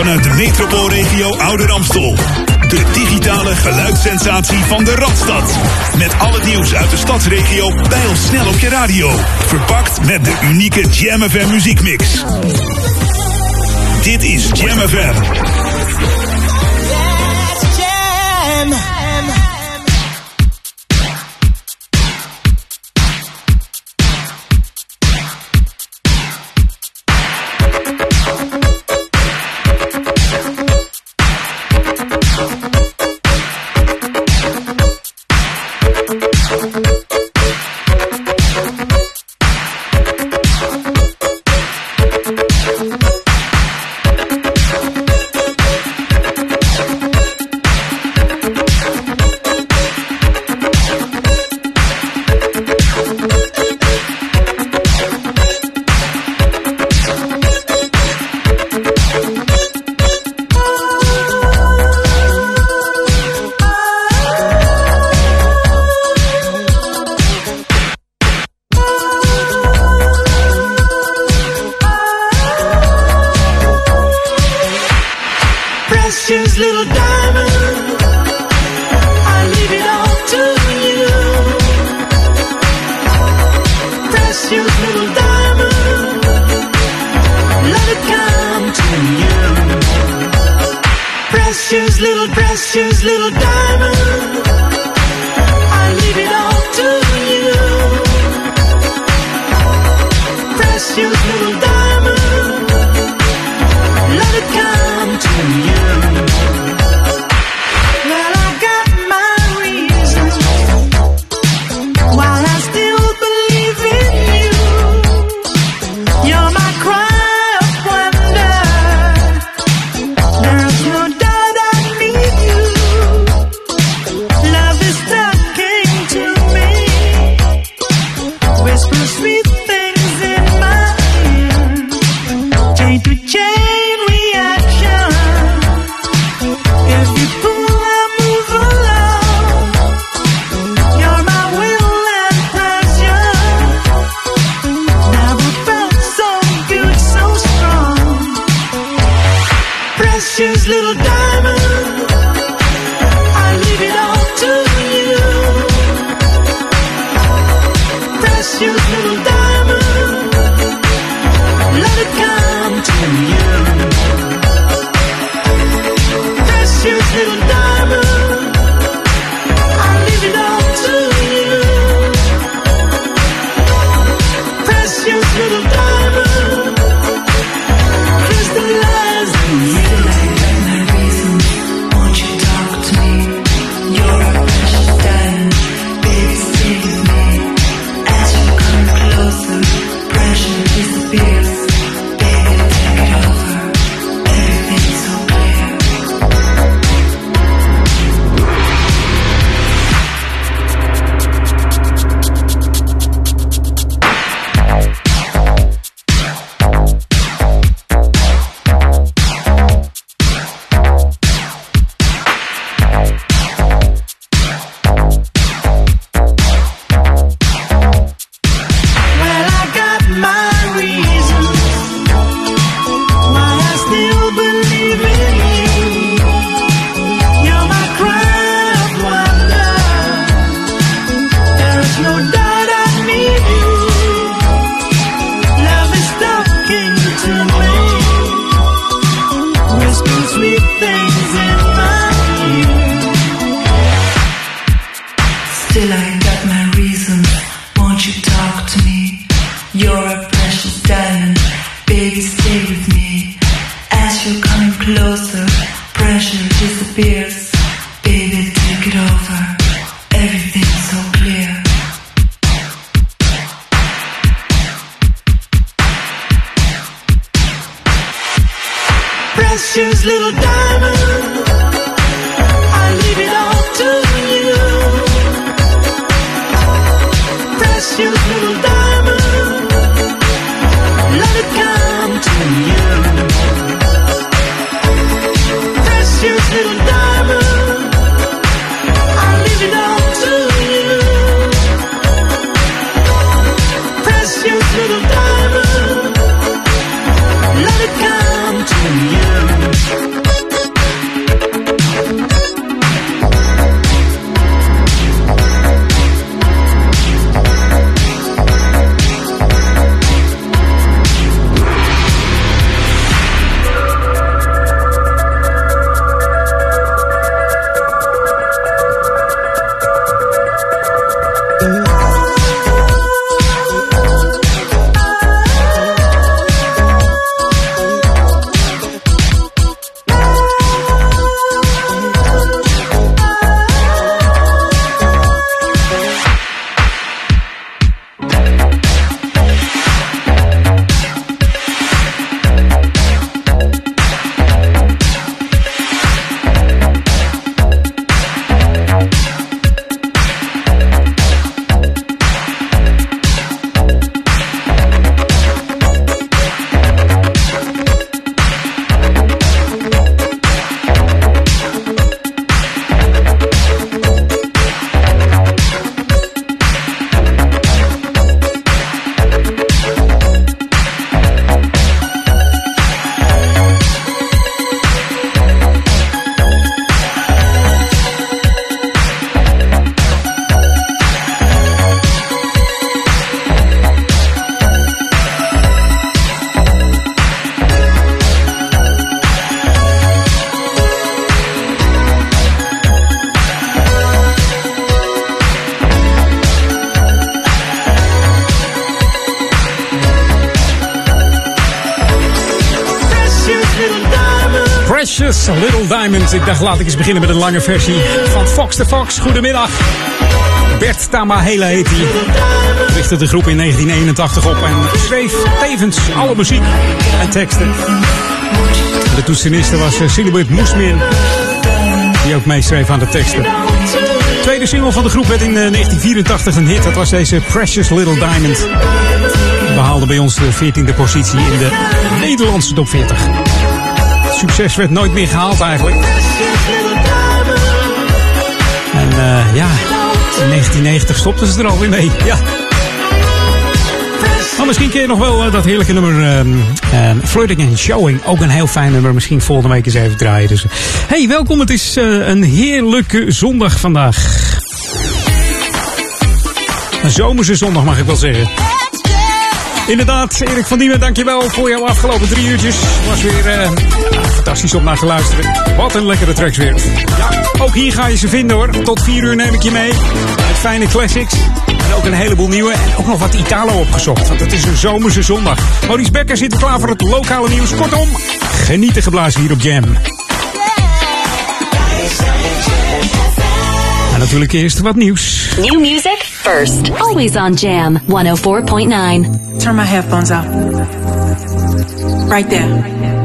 vanuit de metropoolregio Ouder Amstel. De digitale geluidssensatie van de Radstad. Met alle nieuws uit de stadsregio bij ons snel op je radio. Verpakt met de unieke Jam FM muziekmix. Dit is Jam FM. Laat ik eens beginnen met een lange versie van Fox the Fox. Goedemiddag. Bert Tamahela heet hij. Richtte de groep in 1981 op en schreef tevens alle muziek en teksten. De toetseniste was uh, Silibert Moesmin, die ook meeschreef aan de teksten. De tweede single van de groep werd in 1984 een hit. Dat was deze Precious Little Diamond. Behaalde bij ons de 14e positie in de Nederlandse top 40 succes werd nooit meer gehaald eigenlijk. En uh, ja, in 1990 stopten ze er alweer mee. Ja. Maar misschien ken je nog wel uh, dat heerlijke nummer um, Flirting and Showing. Ook een heel fijn nummer. Misschien volgende week eens even draaien. Dus, hey, welkom. Het is een heerlijke zondag vandaag. Een zomerse zondag mag ik wel zeggen. Inderdaad, Erik van Diemen, dankjewel voor jouw afgelopen drie uurtjes. Was weer uh, fantastisch om naar te luisteren. Wat een lekkere tracks weer. Ja, ook hier ga je ze vinden hoor. Tot vier uur neem ik je mee. Met fijne classics. En ook een heleboel nieuwe. En ook nog wat Italo opgezocht. Want het is een zomerse zondag. Maurice Becker zit klaar voor het lokale nieuws. Kortom, genieten geblazen hier op Jam. En natuurlijk eerst wat nieuws. New music first. Always on Jam 104.9. Turn my headphones off. Right there.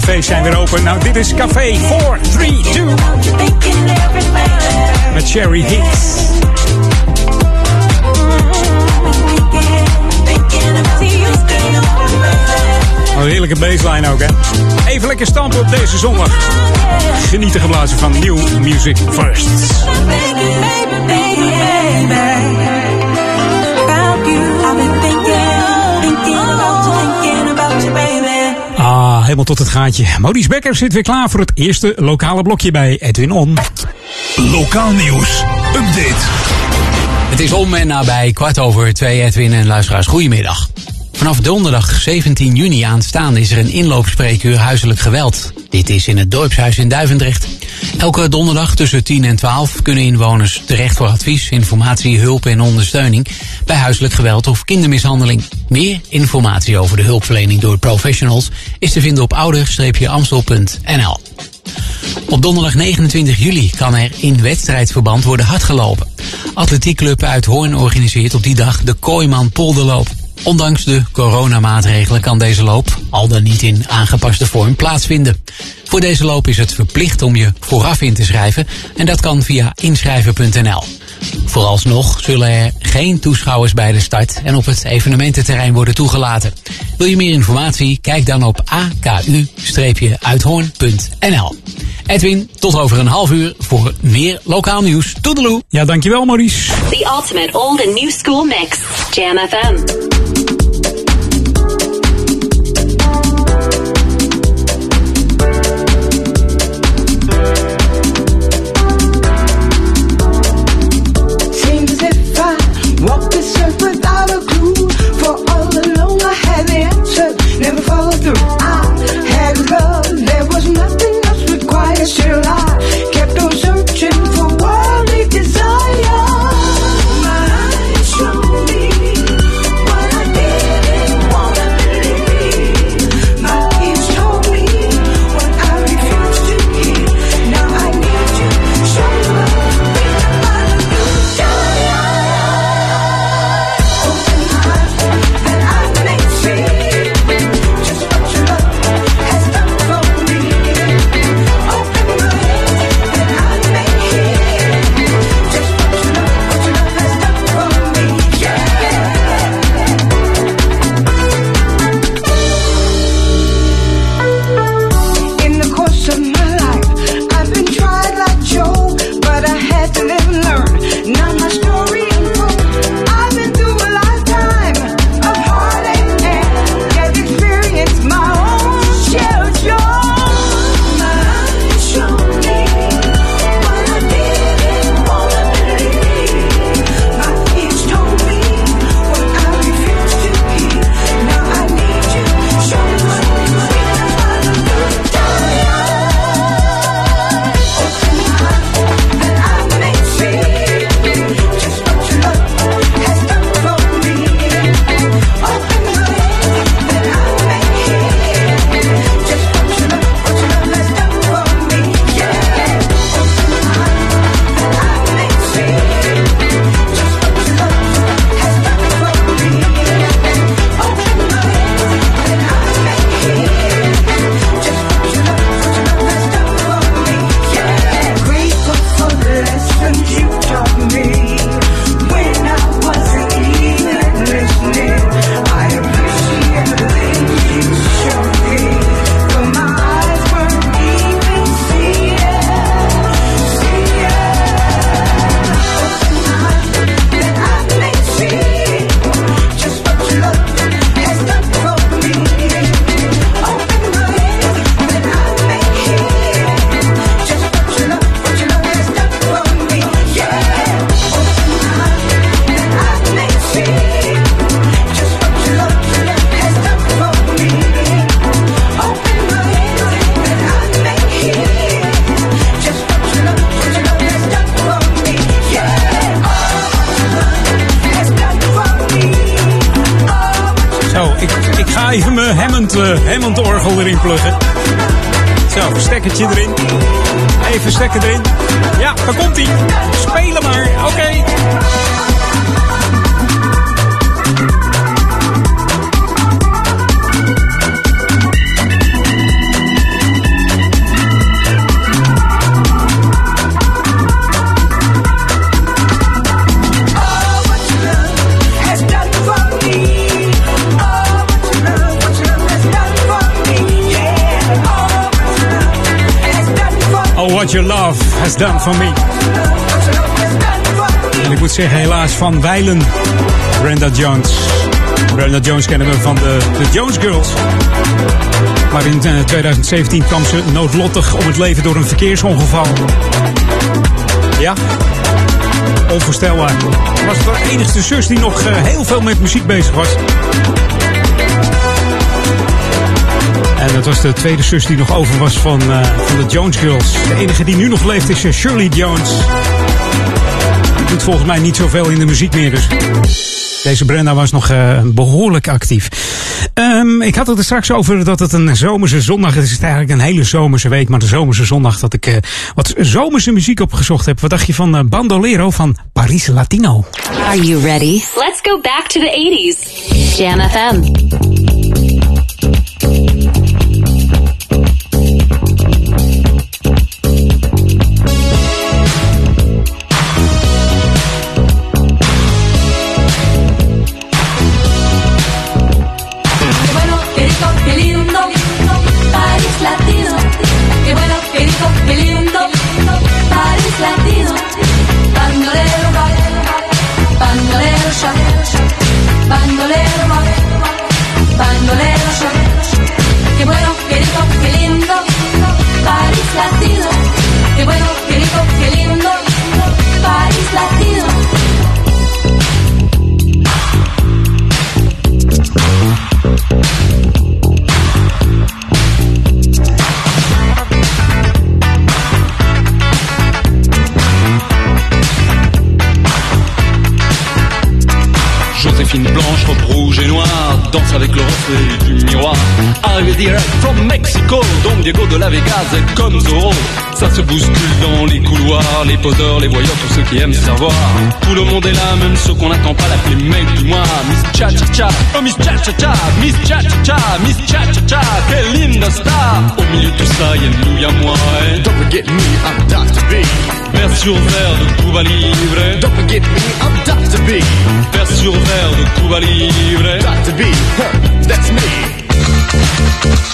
Cafés zijn weer open. Nou, dit is Café 432 met Sherry Hicks. Een heerlijke baseline ook, hè? Even lekker stampen op deze zondag. Genieten geblazen van New Music First. Helemaal tot het gaatje. Maurice Becker zit weer klaar voor het eerste lokale blokje bij Edwin On. Lokaal nieuws. Update. Het is om en nabij kwart over twee Edwin en luisteraars. Goedemiddag. Vanaf donderdag 17 juni aanstaande is er een inloopspreekuur huiselijk geweld. Dit is in het dorpshuis in Duivendrecht. Elke donderdag tussen 10 en 12 kunnen inwoners terecht voor advies, informatie, hulp en ondersteuning bij huiselijk geweld of kindermishandeling. Meer informatie over de hulpverlening door professionals is te vinden op ouder-amstel.nl. Op donderdag 29 juli kan er in wedstrijdverband worden hardgelopen. Atletiekclub uit Hoorn organiseert op die dag de Kooiman Polderloop. Ondanks de coronamaatregelen kan deze loop, al dan niet in aangepaste vorm, plaatsvinden. Voor deze loop is het verplicht om je vooraf in te schrijven en dat kan via inschrijven.nl. Vooralsnog zullen er geen toeschouwers bij de start en op het evenemententerrein worden toegelaten. Wil je meer informatie? Kijk dan op aku-uithoorn.nl. Edwin, tot over een half uur voor meer lokaal nieuws. Toedeloe! Ja, dankjewel Maurice. The ultimate old and new school mix. Jam FM. Never followed through. Zeggen, helaas van Weilen, Brenda Jones. Brenda Jones kennen we van de, de Jones Girls. Maar in eh, 2017 kwam ze noodlottig om het leven door een verkeersongeval. Ja, onvoorstelbaar. Was het de enigste zus die nog eh, heel veel met muziek bezig was. En dat was de tweede zus die nog over was van, eh, van de Jones Girls. De enige die nu nog leeft is eh, Shirley Jones. Doet volgens mij niet zoveel in de muziek meer, dus... Deze Brenda was nog eh, behoorlijk actief. Ehm, ik had het er straks over dat het een zomerse zondag is. Het is eigenlijk een hele zomerse week, maar de zomerse zondag dat ik eh, wat zomerse muziek opgezocht heb. Wat dacht je van eh, Bandolero van Paris Latino? Are you ready? Let's go back to the 80s. Jam FM. Diego de la Vegas est comme Zorro. Ça se bouscule dans les couloirs, les poseurs, les voyeurs, tous ceux qui aiment se savoir. Tout le monde est là, même ceux qu'on n'attend pas, l'appeler mec du mois. Miss Cha Cha Cha, oh Miss Cha Cha Cha, Miss Cha Cha Cha, Miss Cha Cha Cha, quelle linda star. Au milieu de tout ça, y'a nous, y'a moi. eh. Don't forget me, I'm Dr. B. Vers sur verre de Cuba Libre. Don't forget me, I'm Dr. B. Vers sur verre de Cuba Libre. Dr. B, huh, that's me.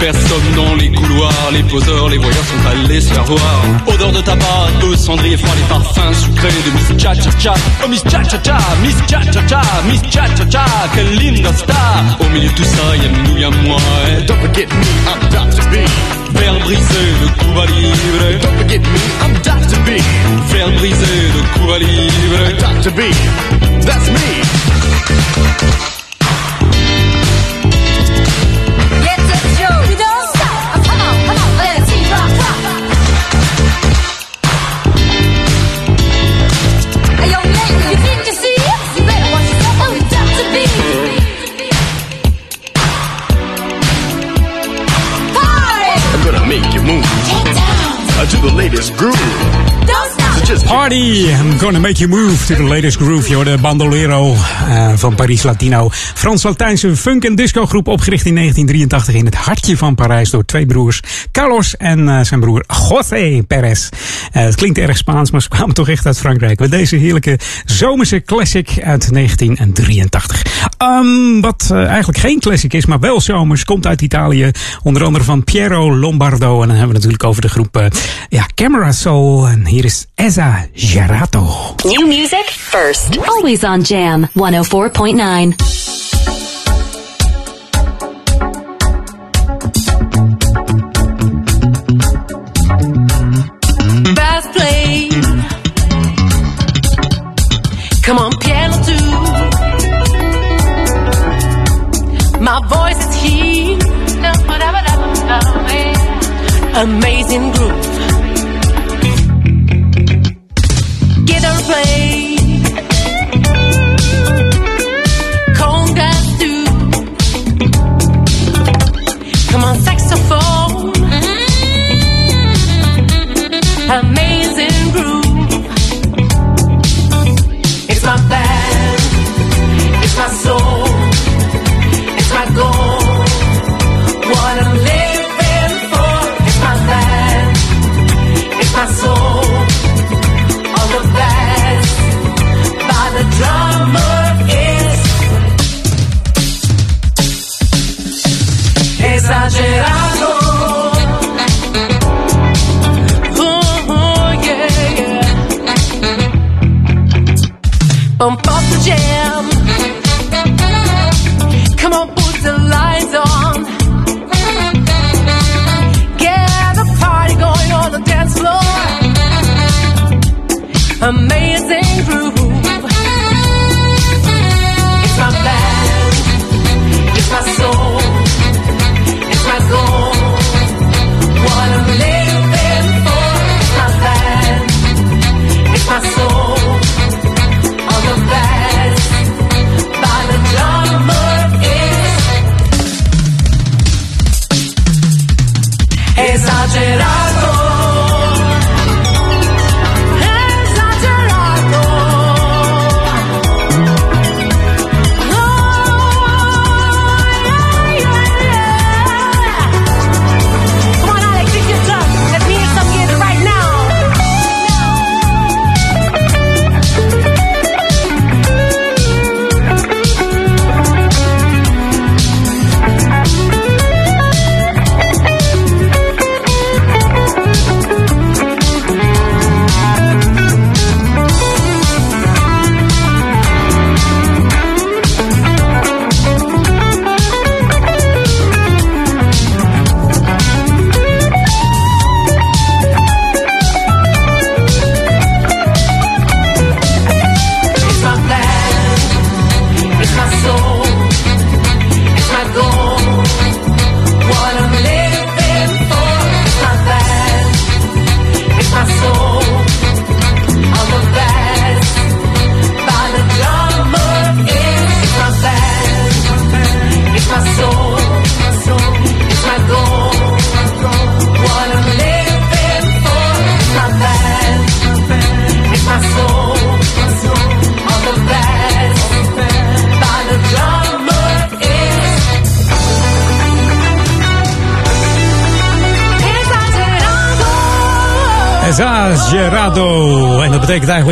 Personne dans les couloirs, les poseurs, les voyeurs sont allés se faire voir. Odeur de tabac, de cendrier froid, les parfums sucrés de Miss Cha Cha Cha. Oh Miss Cha Cha Cha, Miss Cha Cha Cha, Miss Cha Cha Cha, quelle linda star. Au milieu de tout ça, y'a nous, y'a moi. eh. Don't forget me, I'm Dr. B. Verre brisé de Cuba Libre. Don't forget me, I'm Dr. B. Verre brisé de Cuba Libre. Dr. B, that's me. Party, I'm gonna make you move to the latest groove. Je hoorde Bandolero eh, van Paris Latino. Frans-Latijnse funk- en discogroep opgericht in 1983 in het hartje van Parijs door twee broers. Carlos en eh, zijn broer José Perez. Eh, het klinkt erg Spaans, maar ze kwamen toch echt uit Frankrijk. Met deze heerlijke zomerse classic uit 1983. Ehm, wat eh, eigenlijk geen classic is, maar wel zomers, komt uit Italië. Onder andere van Piero Lombardo. En dan hebben we natuurlijk over de groep eh, ja, Camera Soul. En hier is Esa Gerato. New music first. Always on Jam 104.9. Amazing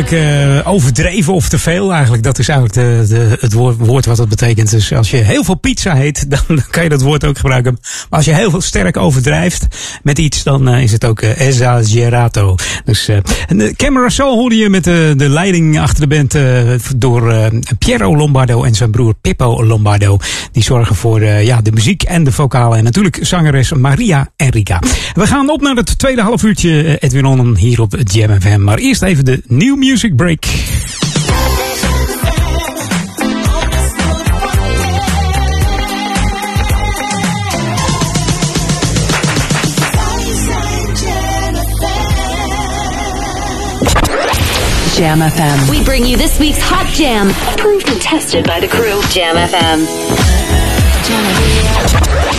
betekent eigenlijk eh, overdreven of te veel. Eigenlijk, dat is eigenlijk de, het woord, wat dat betekent. Dus als je heel veel pizza heet, dan, kan je dat woord ook gebruiken. Maar als je heel veel sterk overdrijft met iets, dan eh, is het ook eh, esagerato. Dus eh, Camera Soul hoorde je met de, de leiding achter de band eh, door eh, Piero Lombardo en zijn broer Pippo Lombardo. Die zorgen voor eh, ja, de muziek en de vocalen. En natuurlijk zangeres Maria Enrica. We gaan op naar het tweede half uurtje eh, Edwin Onnen hier op Jam FM. Maar eerst even de New Music Break. Jam FM. We bring you this week's Hot Jam, approved and tested by the crew. Jam FM. Jam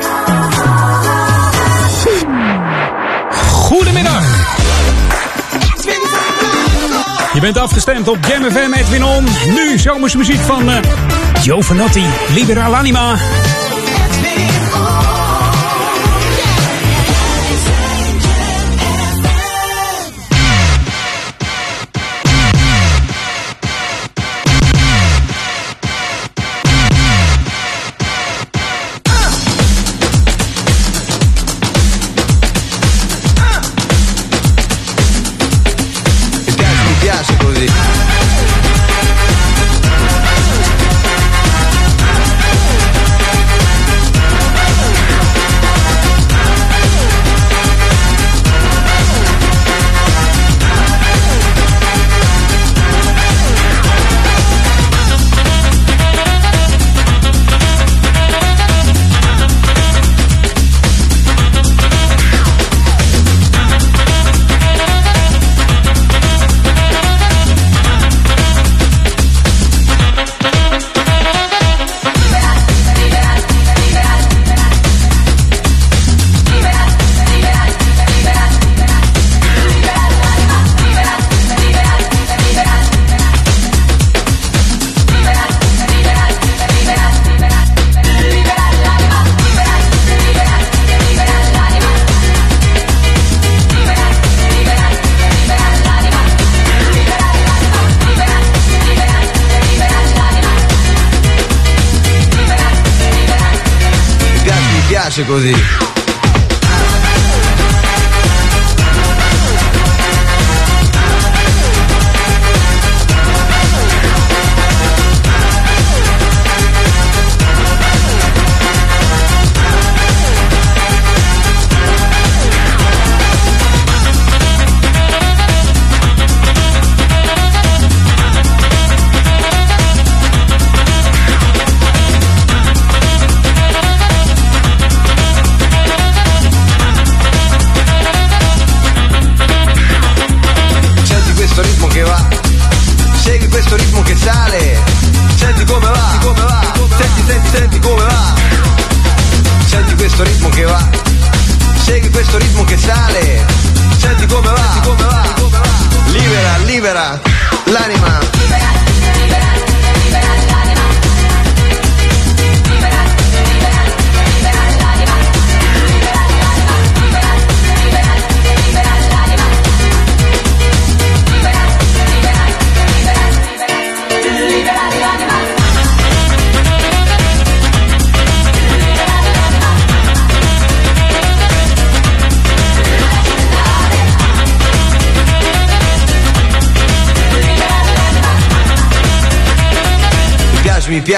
Je bent afgestemd op Jam FM Edwin On. Nu zomerse muziek van eh, Joe Vanotti, Liberal Anima.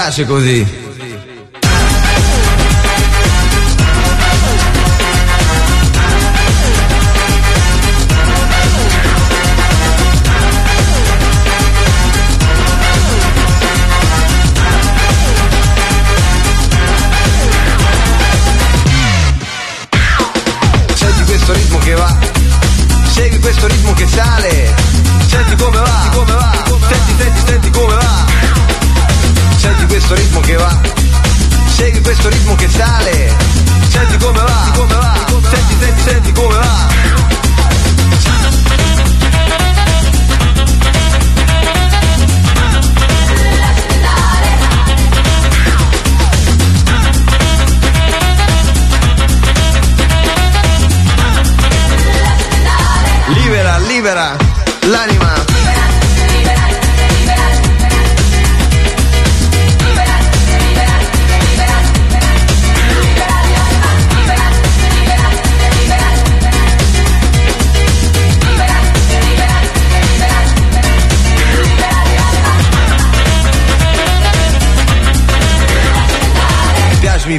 Piace, mi piace così. speciale.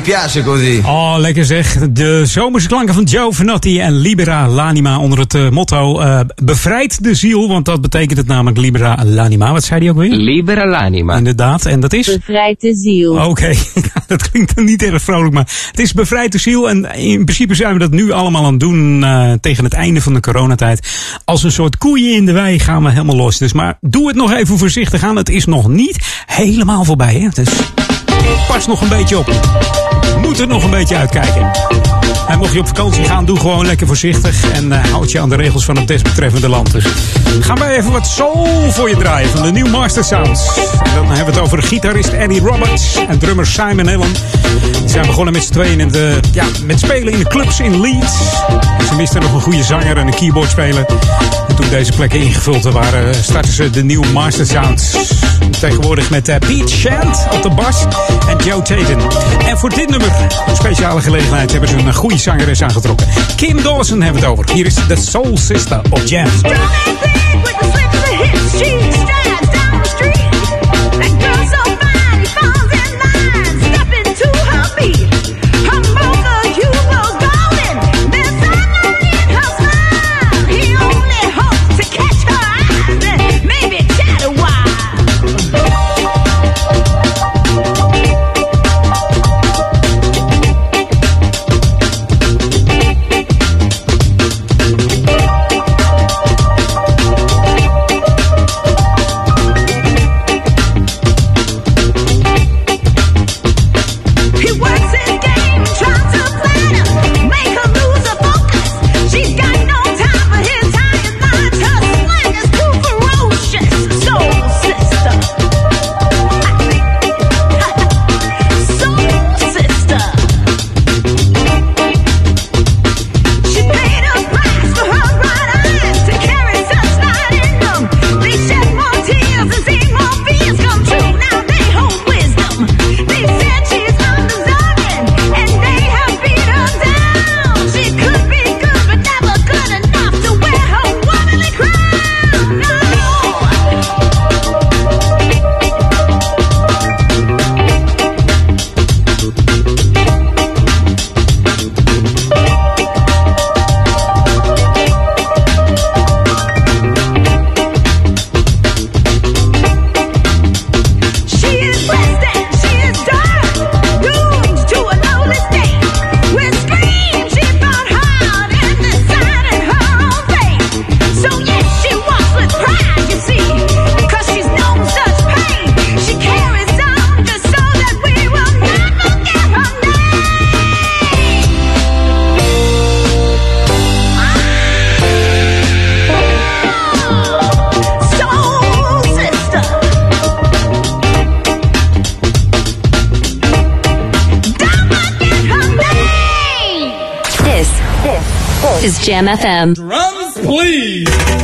Piace, così. Oh, lekker zeg. De zomerse klanken van Joe Vanotti en Libera Lanima onder het eh, motto eh, bevrijd de ziel. Want dat betekent het namelijk Libera Lanima. Wat zei die ook weer? Libera l'anima. Inderdaad, en dat is... Bevrijd de ziel. Oké, dat klinkt niet erg vrolijk, maar het is bevrijd de ziel. En in principe zijn we dat nu allemaal aan het doen eh, tegen het einde van de coronatijd. Als een soort koeien in de wei gaan we helemaal los. Dus maar doe het nog even voorzichtig aan. Het is nog niet helemaal voorbij. Hè? Dus pas nog een beetje op. Moet er nog een beetje uitkijken. En mocht je op vakantie gaan, doe gewoon lekker voorzichtig. En eh, houd je aan de regels van het desbetreffende land. Dus gaan wij even wat soul voor je draaien van de New Master Sounds. Dan hebben we het over gitarist Eddie Roberts en drummer Simon Allen. Die zijn begonnen met z'n tweeën in de, ja, met spelen in de clubs in Leeds. Ze misten nog een goede zanger en een keyboardspeler. En toen deze plekken ingevuld waren, startten ze de New Master Sounds. Tegenwoordig met eh, Pete Shant op de bas en Joe Tatum. En voor dit nummer, een speciale gelegenheid, hebben ze een goede zangeres aangetrokken. Kim Dawson hebben we het over. Hier is de Soul Sister op Jam. Jam FM. Drums, please.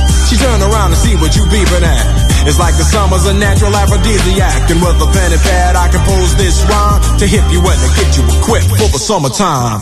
She turn around and see what you beeping at. It's like the summer's a natural aphrodisiac. And with a pen and pad, I compose this rhyme to hip you and to get you equipped for the summertime.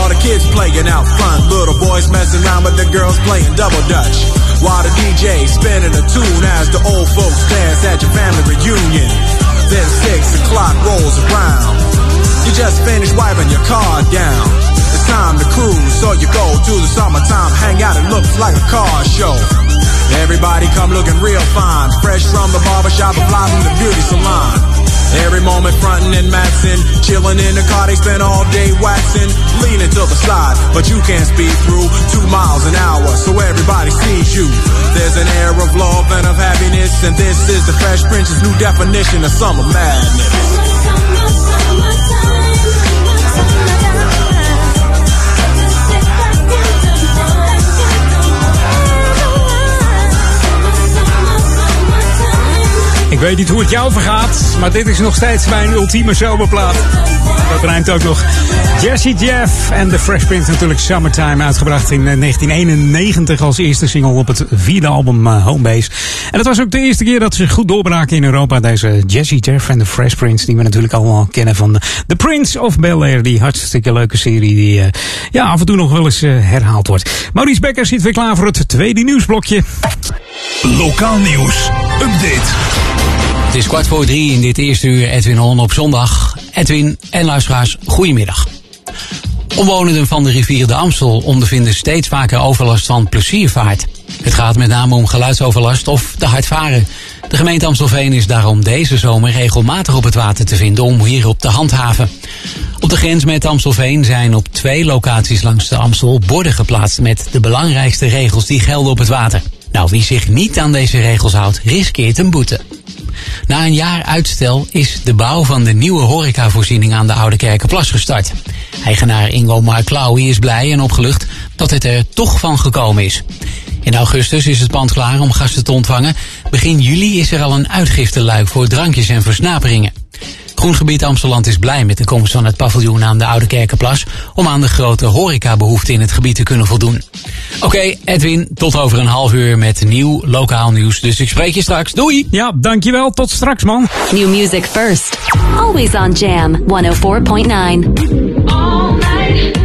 All the kids playing out front, little boys messing around with the girls playing double dutch. While the DJ spinning a tune as the old folks dance at your family reunion. Then six o'clock rolls around. You just finished wiping your car down. It's time to cruise, so you go to the summertime hangout. It looks like a car show. Everybody come looking real fine, fresh from the barbershop and fly from the beauty salon. Every moment frontin' and maxin', chillin' in the car, they spend all day waxin', leanin' to the side, but you can't speed through two miles an hour, so everybody sees you. There's an air of love and of happiness, and this is the Fresh Prince's new definition of summer madness. Weet niet hoe het jou vergaat, maar dit is nog steeds mijn ultieme zomerplaat. Dat rijmt ook nog. Jesse Jeff en The Fresh Prince natuurlijk Summertime uitgebracht in eh, 1991 als eerste single op het vierde album eh, Homebase. En dat was ook de eerste keer dat ze goed doorbraken in Europa. Deze Jesse Jeff en The Fresh Prince, die we natuurlijk allemaal kennen van The Prince of Bel-Air. Die hartstikke leuke serie die eh, ja, af en toe nog wel eens eh, herhaald wordt. Maurice Becker zit weer klaar voor het tweede nieuwsblokje. Lokaal nieuws. Update. Het is kwart voor drie in dit eerste uur Edwin Hon op zondag. Edwin en luisteraars, goedemiddag. Omwonenden van de rivier de Amstel ondervinden steeds vaker overlast van pleziervaart. Het gaat met name om geluidsoverlast of te hard varen. De gemeente Amstelveen is daarom deze zomer regelmatig op het water te vinden om hierop te handhaven. Op de grens met Amstelveen zijn op twee locaties langs de Amstel borden geplaatst met de belangrijkste regels die gelden op het water. Nou, wie zich niet aan deze regels houdt, riskeert een boete. Na een jaar uitstel is de bouw van de nieuwe horecavoorziening aan de Oude Kerkenplas gestart. Eigenaar Ingo Mark Klauwie is blij en opgelucht dat het er toch van gekomen is. In augustus is het pand klaar om gasten te ontvangen. Begin juli is er al een uitgifteluik voor drankjes en versnaperingen. Groengebied Amsteland is blij met de komst van het paviljoen aan de Oude Kerkenplas... om aan de grote horecabehoeften in het gebied te kunnen voldoen. Oké, Edwin, tot over een half uur met nieuw lokaal nieuws. Dus ik spreek je straks. Doei! Ja, dankjewel. Tot straks, man. New music first. Always on Jam 104.9. All night.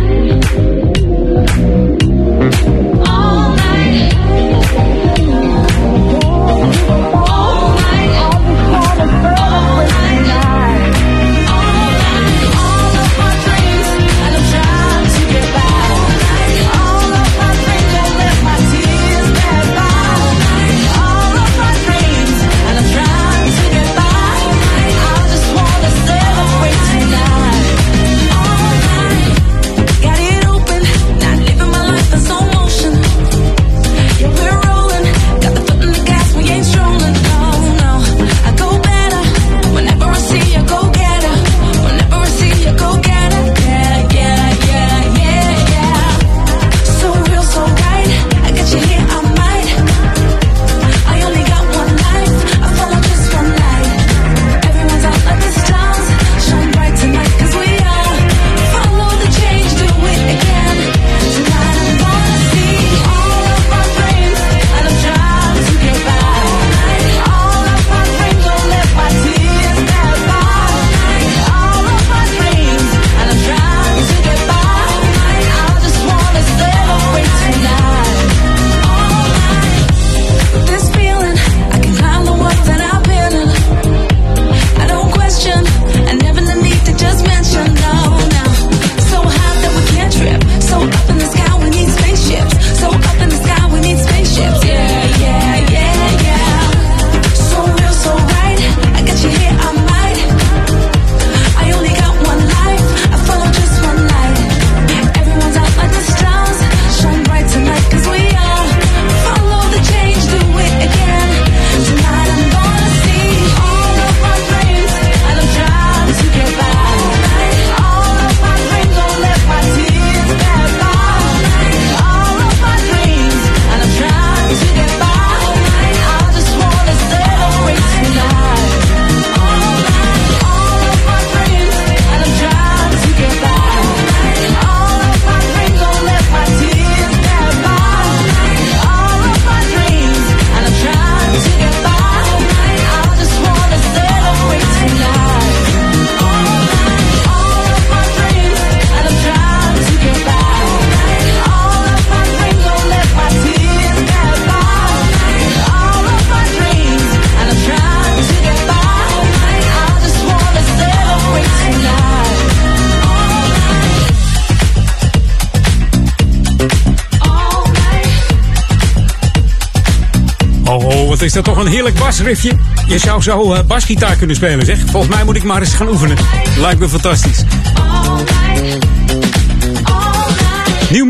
Basriffje. Je zou zo eh, basgitaar kunnen spelen, zeg. Volgens mij moet ik maar eens gaan oefenen. Lijkt me fantastisch.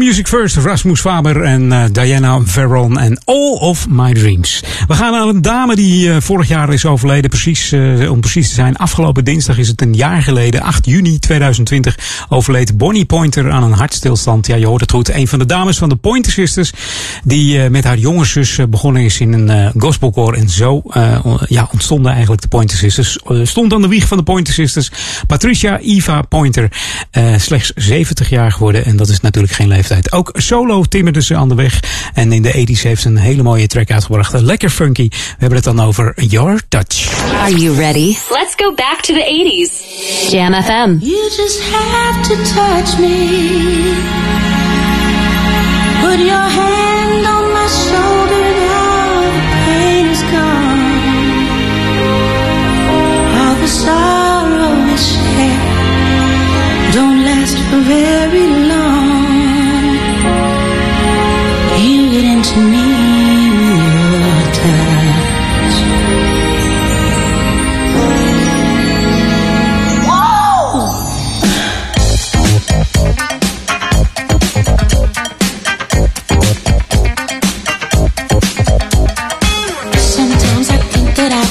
Music First, Rasmus Faber en eh, Diana Veron en All of My Dreams. We gaan naar een dame die eh, vorig jaar is overleden. Precies, eh, om precies te zijn, afgelopen dinsdag is het een jaar geleden, 8 juni 2020, overleed Bonnie Pointer aan een hartstilstand. Ja, je hoort het goed. Een van de dames van de Pointer Sisters, die met haar jonge zus begonnen is in een gospelkoor. En zo ja, ontstonden eigenlijk de Pointer Sisters. Stond aan de wieg van de Pointer Sisters Patricia Eva Pointer. slechts 70 jaar geworden. En dat is natuurlijk geen leeftijd. Ook solo timmerde ze aan de weg. En in de 80s heeft ze een hele mooie track uitgebracht. Lekker funky. We hebben het dan over Your Touch. Are you ready? Let's go back to the 80s. Jam FM. You just have to touch me. Put your hand on my shoulder all the pain is gone. All the sorrow we share don't last for very long.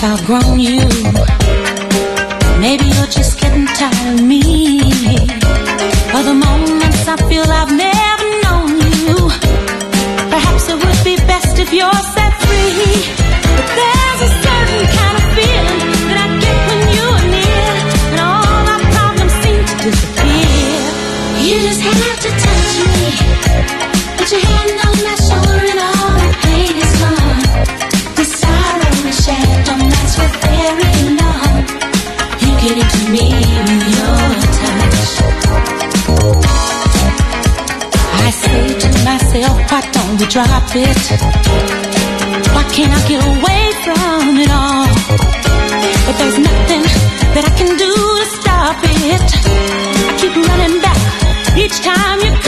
Outgrown you. Maybe you're just getting tired of me. We drop it? Why can't I get away from it all? But there's nothing that I can do to stop it. I keep running back each time you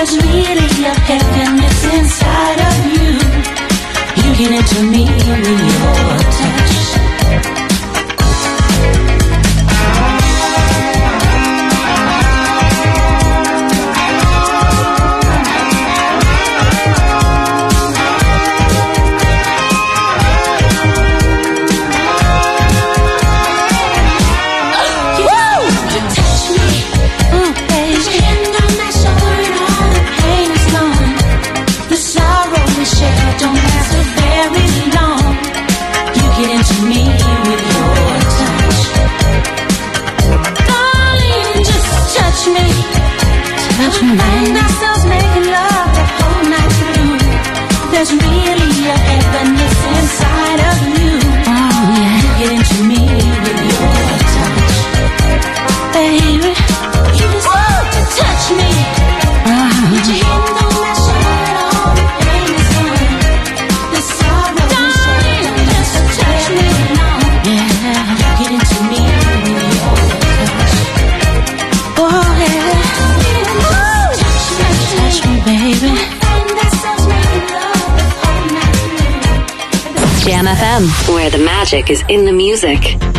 There's really a happiness inside of you. You get into me with your is in the music.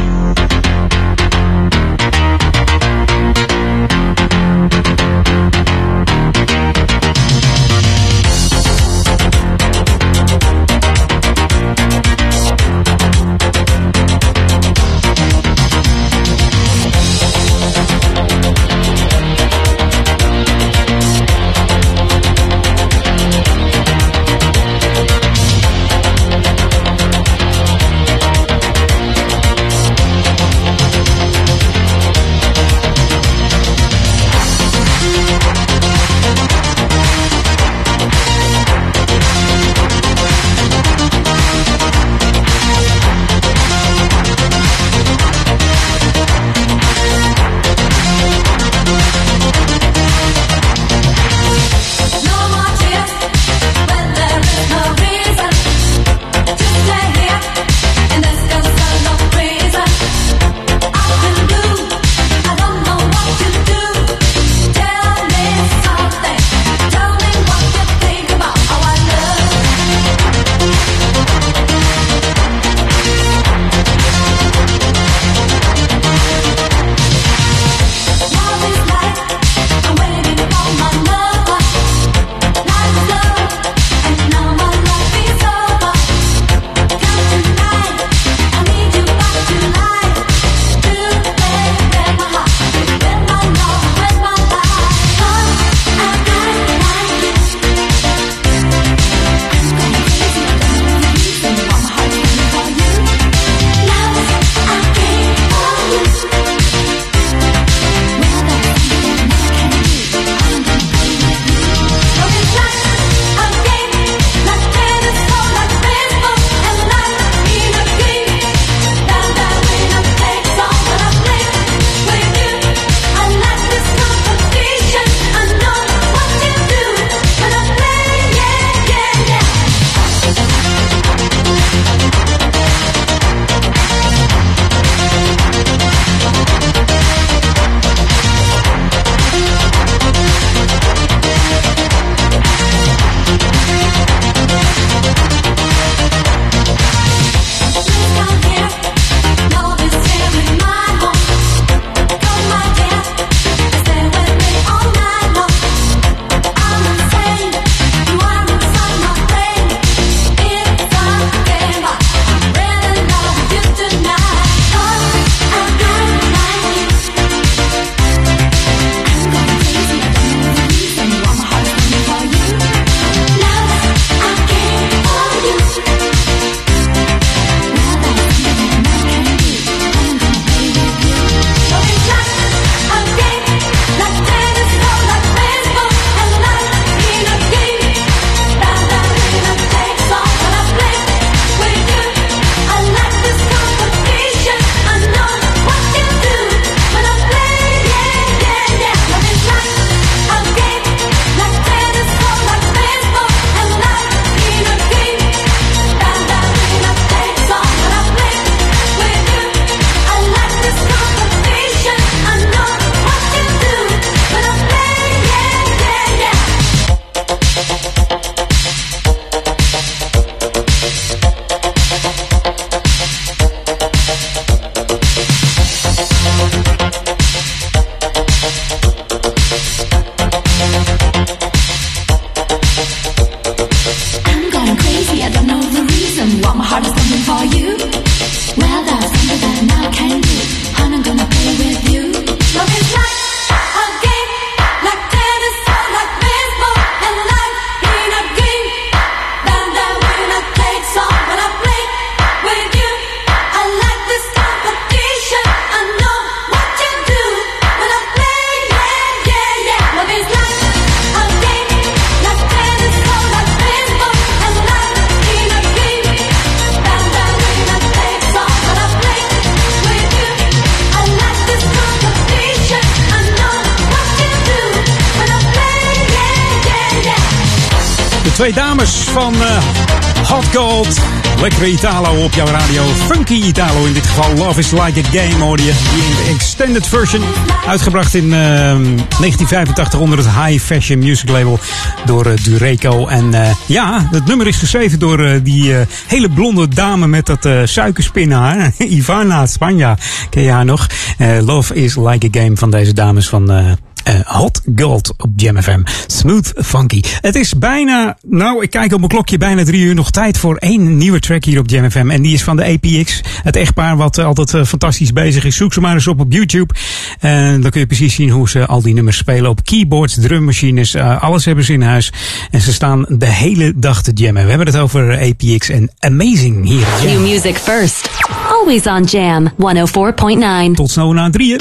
Italo op jouw radio. Funky Italo in dit geval. Love is like a game hoor je. Die extended version. Uitgebracht in eh, 1985 onder het High Fashion Music Label. Door eh, Dureco. En eh, ja, het nummer is geschreven door eh, die hele blonde dame met dat suikerspinhaar. Ivana Spanja. Ken je haar nog? Love is like a game van deze dames van... Hot Gold op Jam FM. Smooth Funky. Het is bijna, nou ik kijk op mijn klokje, bijna drie uur nog tijd voor één nieuwe track hier op Jam FM. En die is van de APX. Het echtpaar wat eh, altijd eh, fantastisch bezig is. Zoek ze maar eens op op YouTube. En dan kun je precies zien hoe ze al die nummers spelen op keyboards, drummachines. eh, alles hebben ze in huis. En ze staan de hele dag te jammen. We hebben het over APX en Amazing hier. New music first. Always on Jam 104.9. Tot snel na drieën.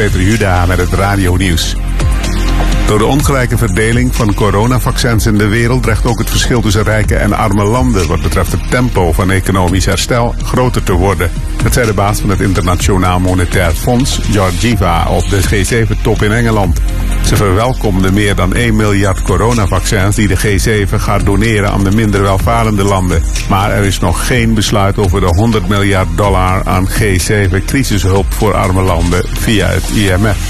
Peter Juda met het Radio Nieuws. Door de ongelijke verdeling van coronavaccins in de wereld dreigt ook het verschil tussen rijke en arme landen wat betreft het tempo van economisch herstel groter te worden. Dat zei de baas van het Internationaal Monetair Fonds, Georgieva, op de G7-top in Engeland. Ze verwelkomde meer dan 1 miljard coronavaccins die de G7 gaat doneren aan de minder welvarende landen. Maar er is nog geen besluit over de 100 miljard dollar aan G7 crisishulp voor arme landen via het IMF.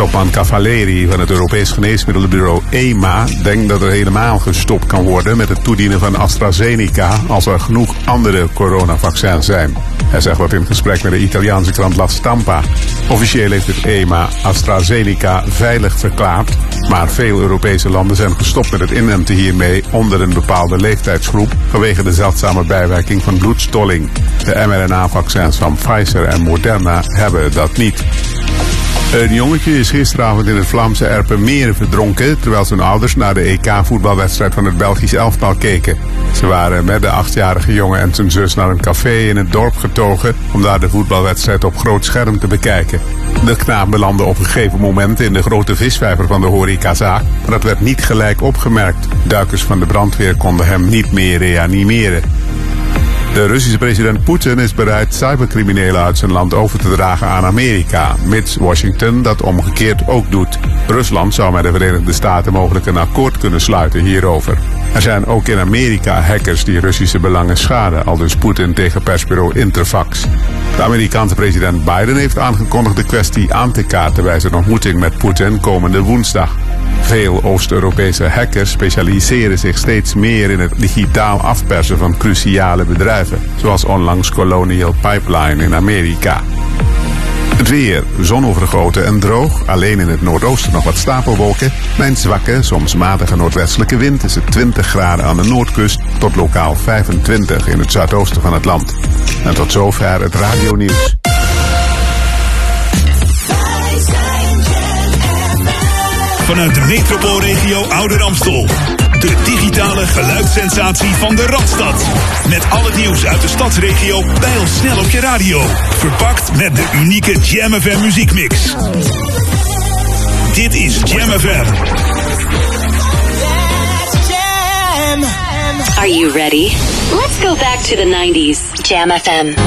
Topman Cavaleri van het Europees Geneesmiddelenbureau EMA denkt dat er helemaal gestopt kan worden met het toedienen van AstraZeneca als er genoeg andere coronavaccins zijn. Hij zegt dat in gesprek met de Italiaanse krant La Stampa. Officieel heeft het EMA AstraZeneca veilig verklaard, maar veel Europese landen zijn gestopt met het inenten hiermee onder een bepaalde leeftijdsgroep vanwege de zeldzame bijwerking van bloedstolling. De mRNA-vaccins van Pfizer en Moderna hebben dat niet. Een jongetje is gisteravond in het Vlaamse Erpenmeren verdronken... terwijl zijn ouders naar de EK-voetbalwedstrijd van het Belgisch elftal keken. Ze waren met de achtjarige jongen en zijn zus naar een café in het dorp getogen... om daar de voetbalwedstrijd op groot scherm te bekijken. De knaap belandde op een gegeven moment in de grote visvijver van de horecazaak... maar dat werd niet gelijk opgemerkt. Duikers van de brandweer konden hem niet meer reanimeren. De Russische president Poetin is bereid cybercriminelen uit zijn land over te dragen aan Amerika, mits Washington dat omgekeerd ook doet. Rusland zou met de Verenigde Staten mogelijk een akkoord kunnen sluiten hierover. Er zijn ook in Amerika hackers die Russische belangen schaden, al dus Poetin tegen persbureau Interfax. De Amerikaanse president Biden heeft aangekondigd de kwestie aan te kaarten bij zijn ontmoeting met Poetin komende woensdag. Veel Oost-Europese hackers specialiseren zich steeds meer in het digitaal afpersen van cruciale bedrijven, zoals onlangs Colonial Pipeline in Amerika. Het weer, zonovergoten en droog, alleen in het noordoosten nog wat stapelwolken. Bij een zwakke, soms matige noordwestelijke wind is het 20 graden aan de noordkust tot lokaal 25 in het zuidoosten van het land. En tot zover het radionieuws. Vanuit de metropoolregio Ouder Amstel. De digitale geluidssensatie van de Radstad. Met al het nieuws uit de stadsregio bij ons snel op je radio. Verpakt met de unieke Jam FM muziekmix. Dit is Jam FM. Are you ready? Let's go back to the 90s. Jam FM.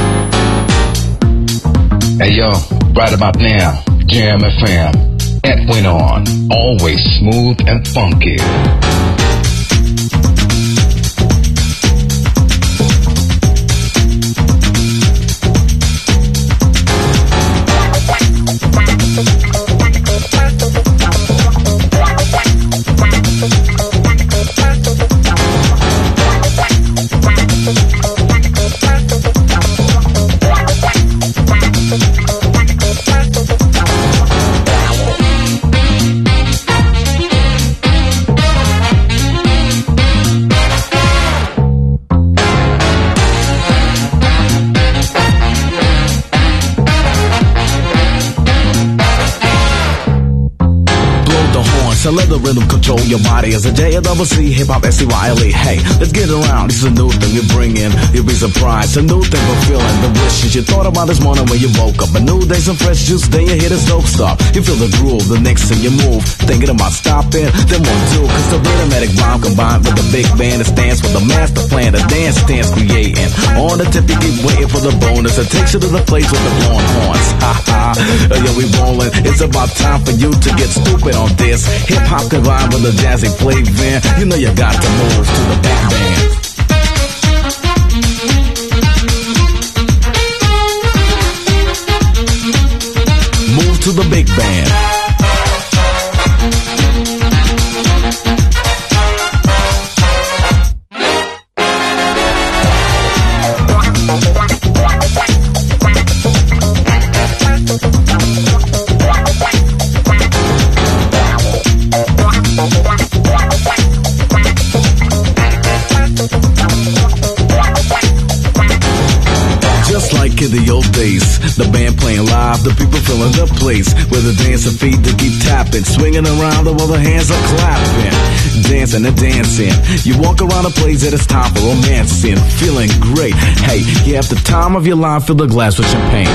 Hey yo, right about now, Jam FM. It went on, always smooth and funky. The rhythm control your body. As a J double hip hop S C Y L E. Hey, let's get around. This is a new thing we bring in. You'll be surprised. A new thing we're feeling. The wishes you thought about this morning when you woke up. A new day, some fresh juice. Then you hit a dope stop. You feel the groove. The next thing you move, thinking about stopping. Then two, cause the rhythmic rhyme combined with the big band that stands for the master plan. The dance stands creating. On the tip, you keep waiting for the bonus. It takes you to the place with the blowing horns. Ha ha. Yo, we rolling. It's about time for you to get stupid on this. Hip hop combined with a jazzy flavor. You know you got to move to the big band. Move to the big band. The band playing live, the people filling the place. With the dancing feet to keep tapping, swinging around while the hands are clapping. Dancing and dancing. You walk around a place that it's time for romancing. Feeling great. Hey, you have the time of your life, fill the glass with champagne.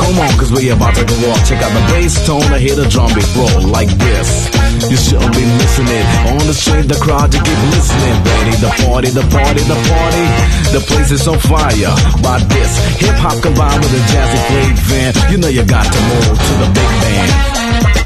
Come on, cause we about to go off. Check out the bass tone, I hear the drum beat roll like this. You shouldn't be missing it. On the street, the crowd, you keep listening. Ready, the party, the party, the party. The place is on fire by this. Hip hop combined with a jazzy flavor. You know you got to move to the big band.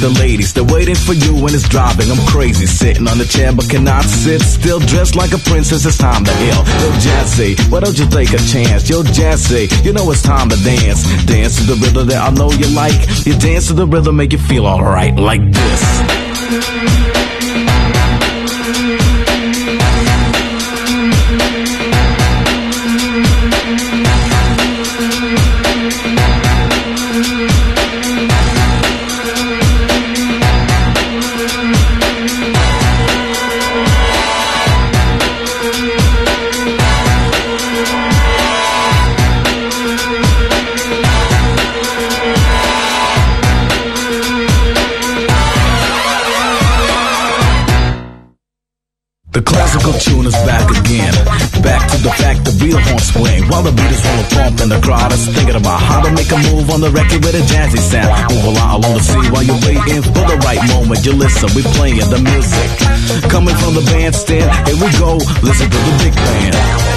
The ladies, the. They're waiting for you when it's driving. I'm crazy, sitting on the chair but cannot sit still. Dressed like a princess, it's time to ill. Yo, Jazzy, why don't you take a chance? Yo, Jazzy, you know it's time to dance. Dance to the rhythm that I know you like. You dance to the rhythm, make you feel alright, like this. The fact the horn swing. While the beat is full of pump and the crowd is thinking about how to make a move on the record with a jazzy sound. Move along along the sea while you're waiting for the right moment. You listen, we playing the music. Coming from the bandstand, here we go. Listen to the big band.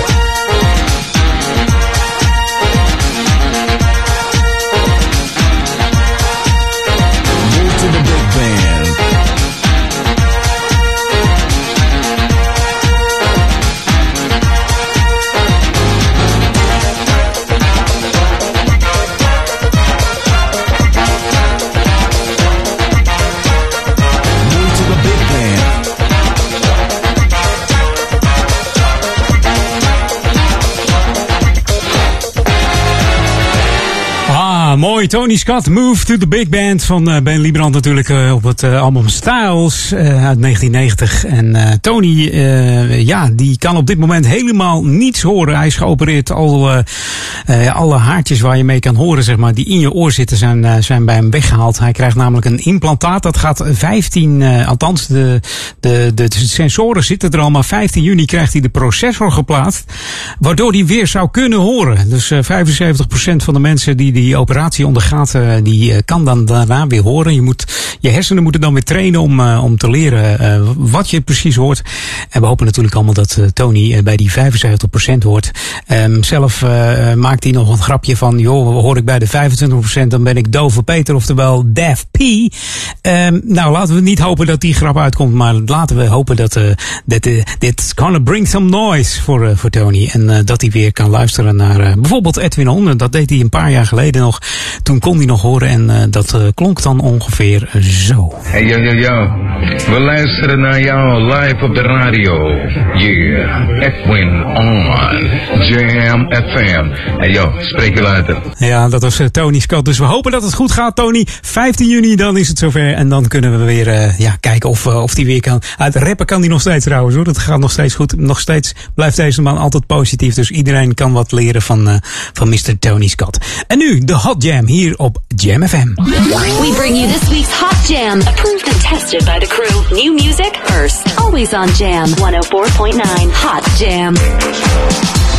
Tony Scott, Move to the Big Band van eh, Ben Liebrand natuurlijk eh, op het eh, album Styles uit 1990. En Tony, ja, die kan op dit moment helemaal niets horen. Hij is geopereerd. Al, alle haartjes waar je mee kan horen, zeg maar, die in je oor zitten, zijn, zijn bij hem weggehaald. Hij krijgt namelijk een implantaat. Dat gaat 15, eh, althans de, de, de, sensoren zitten er al, maar 15 juni krijgt hij de processor geplaatst. Waardoor hij weer zou kunnen horen. Dus eh 75% van de mensen die die operatie ondergaat, eh, die eh, kan dan daarna weer horen. Je, moet, je hersenen moeten dan weer trainen om, eh, om te leren wat je precies hoort. En we hopen natuurlijk allemaal dat Tony bij die 75% hoort. Ehm, zelf maakt hij nog een grapje van, joh, hoor ik bij de 25%, dan ben ik dove Peter, oftewel Def P. Ehm, nou, laten we niet hopen dat die grap uitkomt, maar laten we hopen dat eh, dat, eh, dit gonna bring some noise voor, voor Tony. En dat hij weer kan luisteren naar bijvoorbeeld Edwin On. Dat deed hij een paar jaar geleden nog. Toen kon hij nog horen en eh, dat eh, klonk dan ongeveer zo. Hey yo yo yo, we luisteren naar jou live op de radio. Yeah, Edwin on Jam FM. Hey yo, spreek je later. Ja, dat was eh, Tony Scott. Dus we hopen dat het goed gaat, Tony. 15 juni, dan is het zover. En dan kunnen we weer eh, ja, kijken of, eh, of die weer kan. Uit rappen kan die nog steeds trouwens hoor. Dat gaat nog steeds goed. Nog steeds blijft deze man altijd positief. Dus iedereen kan wat leren van, eh, van Mr. Tony Scott. En nu de Hot Jam hier op Jam FM. We bring you this week's Hot Jam, approved and tested by the crew. New music first, always on Jam 104.9 Hot Jam.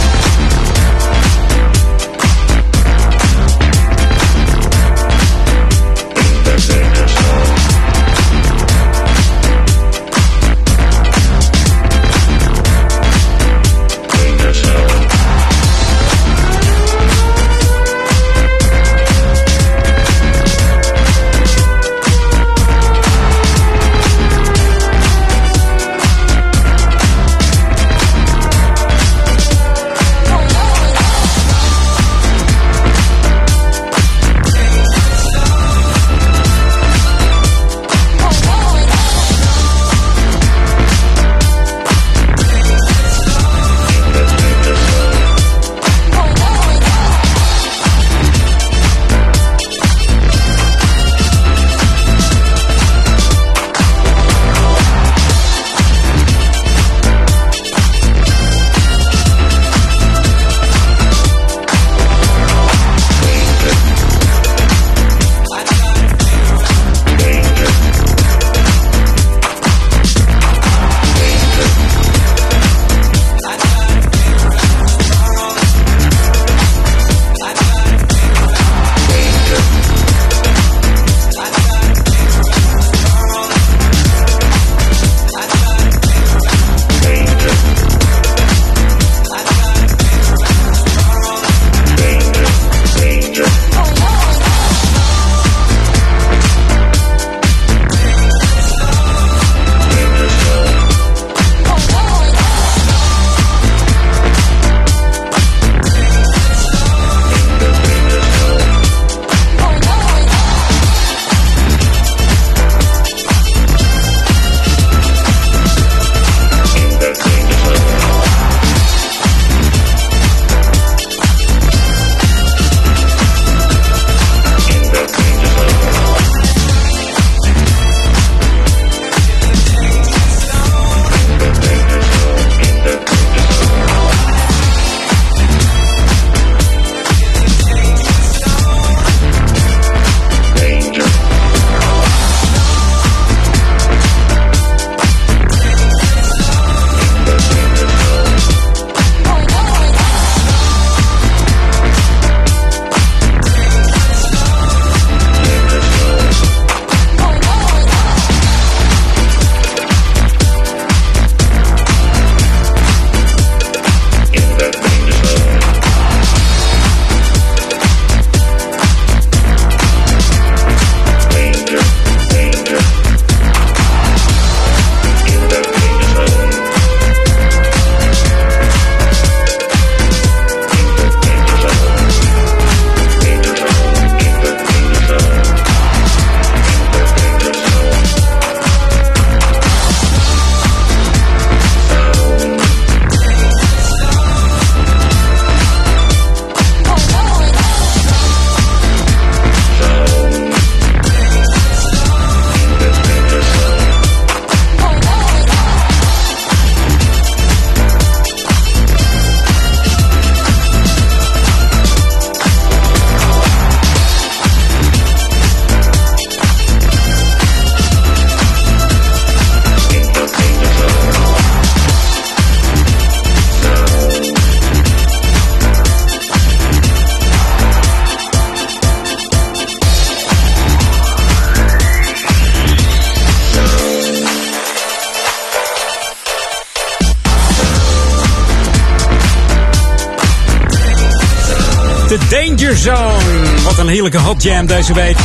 Heerlijke hot jam deze week.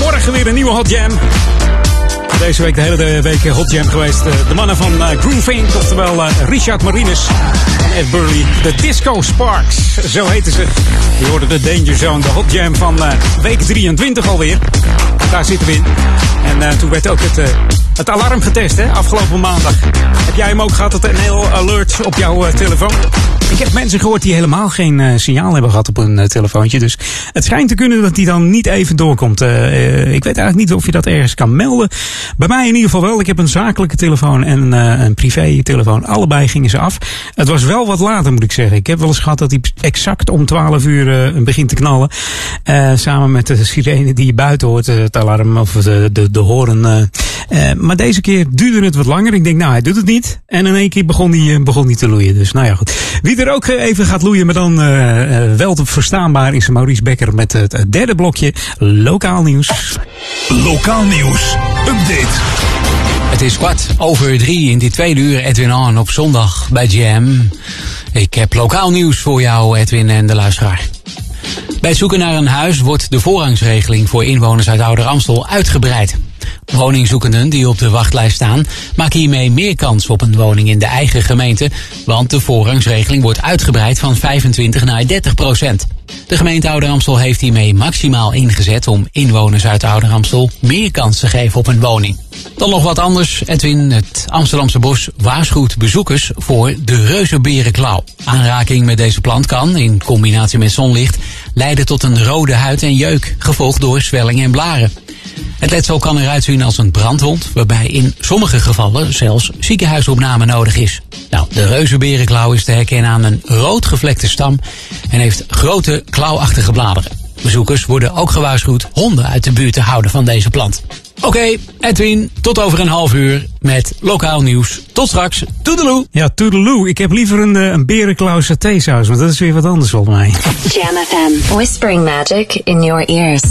Morgen weer een nieuwe hot jam. Deze week de hele week hot jam geweest. Eh, De mannen van Groove Inc., oftewel eh, Richard Marinus en Ed Burley. De Disco Sparks, zo heten ze. Je hoorde de Danger Zone, de hot jam van eh, week 23 alweer. Daar zitten we in. En eh, toen werd ook het, eh, het alarm getest, hè, afgelopen maandag. Heb jij hem ook gehad, het NL Alert op jouw eh, telefoon? Ik heb mensen gehoord die helemaal geen eh, signaal hebben gehad op een eh, telefoontje. Dus het schijnt te kunnen dat die dan niet even doorkomt. Eh, ik weet eigenlijk niet of je dat ergens kan melden. Bij mij in ieder geval wel. Ik heb een zakelijke telefoon en een privé telefoon. Allebei gingen ze af. Het was wel wat later, moet ik zeggen. Ik heb wel eens gehad dat hij exact om 12 uur begint te knallen. Samen met de sirene die je buiten hoort, het alarm of de, de, de horen. Eh. Maar deze keer duurde het wat langer. Ik denk, nou, hij doet het niet. En in één keer begon hij, eh, begon hij te loeien. Dus nou ja, goed. Wie er ook eh, even gaat loeien, maar dan wel te verstaanbaar, is Maurice Becker met het derde blokje lokaal nieuws. Lokaal nieuws. Update. Het is kwart over drie in dit tweede uur Edwin On op zondag bij Jam. Ik heb lokaal nieuws voor jou, Edwin en de luisteraar. Bij het zoeken naar een huis wordt de voorrangsregeling voor inwoners uit Ouder Amstel uitgebreid. Woningzoekenden die op de wachtlijst staan maken hiermee meer kans op een woning in de eigen gemeente, want de voorrangsregeling wordt uitgebreid van 25 naar 30 procent. De gemeente Ouder Amstel heeft hiermee maximaal ingezet om inwoners uit Ouder Amstel meer kans te geven op een woning. Dan nog wat anders. Edwin, het Amsterdamse bos waarschuwt bezoekers voor de reuzenberenklauw. Aanraking met deze plant kan, in combinatie met zonlicht, leiden tot een rode huid en jeuk, gevolgd door zwelling en blaren. Het letsel kan eruit zien als een brandwond, waarbij in sommige gevallen zelfs ziekenhuisopname nodig is. Nou, de reuzenberenklauw is te herkennen aan een rood gevlekte stam en heeft grote klauwachtige bladeren. Bezoekers worden ook gewaarschuwd honden uit de buurt te houden van deze plant. Oké, Edwin, tot over een half uur met lokaal nieuws. Tot straks, toedeloe! Ja, toedeloe. Ik heb liever een, eh, een berenklauw satésaus, want dat is weer wat anders volgens mij. Jam FM. Whispering magic in your ears.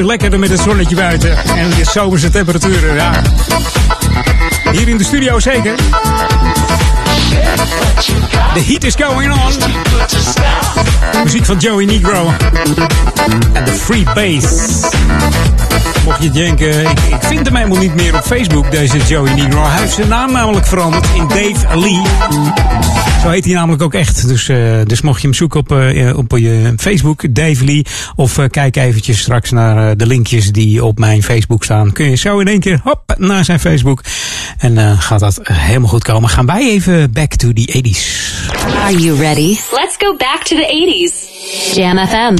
Ze lekkerder met het zonnetje buiten en de zomerse temperaturen? Ja. Hier in de studio zeker. The heat is going on. Muziek van Joey Negro. En de free bass. Mocht je denken, ik, ik vind hem helemaal niet meer op Facebook, deze Joey Negro. Hij heeft zijn naam namelijk veranderd in Dave Lee. Zo heet hij namelijk ook echt. Dus, eh, dus mocht je hem zoeken op, eh, op je Facebook, Dave Lee. Of eh, kijk eventjes straks naar eh, de linkjes die op mijn Facebook staan. Kun je zo in één keer hop naar zijn Facebook. En eh, gaat dat helemaal goed komen. Gaan wij even back to the 80s. Are you ready? Let's go back to the 80s. Jam FM.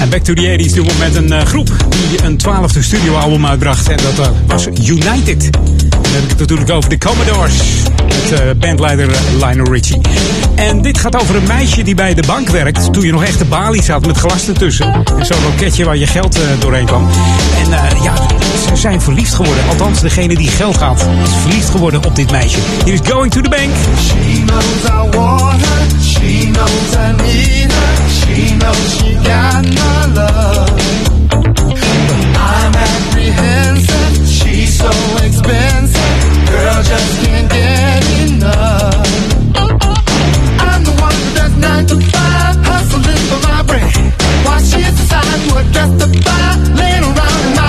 En Back to the 80s doen we met een groep die een twaalfde studioalbum uitbracht. En dat was United. Dan heb ik het natuurlijk over de Commodores. Met eh, bandleider Lionel Richie. En dit gaat over een meisje die bij de bank werkt. Toen je nog echt de balies had met glas ertussen. En zo'n loketje waar je geld eh, doorheen kwam. En eh, ja, ze zijn verliefd geworden. Althans, degene die geld gaat is verliefd geworden op dit meisje. Hier is Going to the Bank. She knows I want her. She knows I need her. She knows she got my love. I'm apprehensive. She's so expensive. Girl just can't get enough. I'm the one nine to five, hustling for my bread. Laying around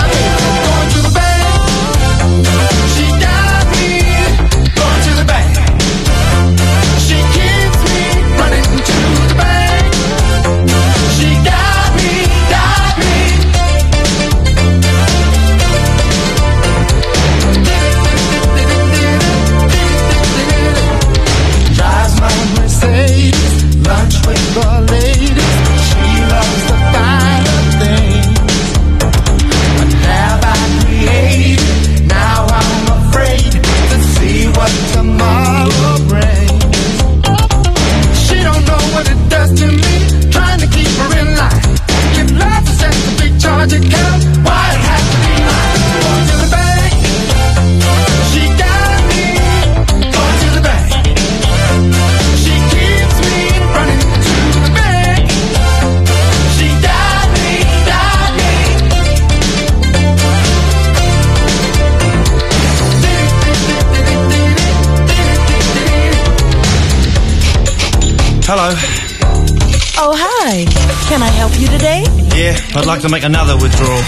I'd like to make another withdrawal.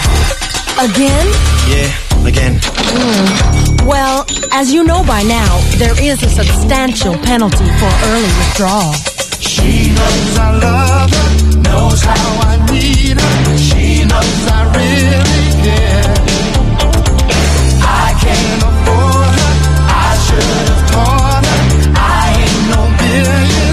Again? Yeah, again. Hmm. Well, as you know by now, there is a substantial penalty for early withdrawal. She knows I love her, knows how I need her. She knows I really care. I can't afford her. I should have taught her. I ain't no billionaire.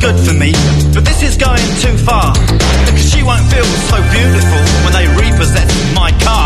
Good for me, but this is going too far. Because she won't feel so beautiful when they repossess my car.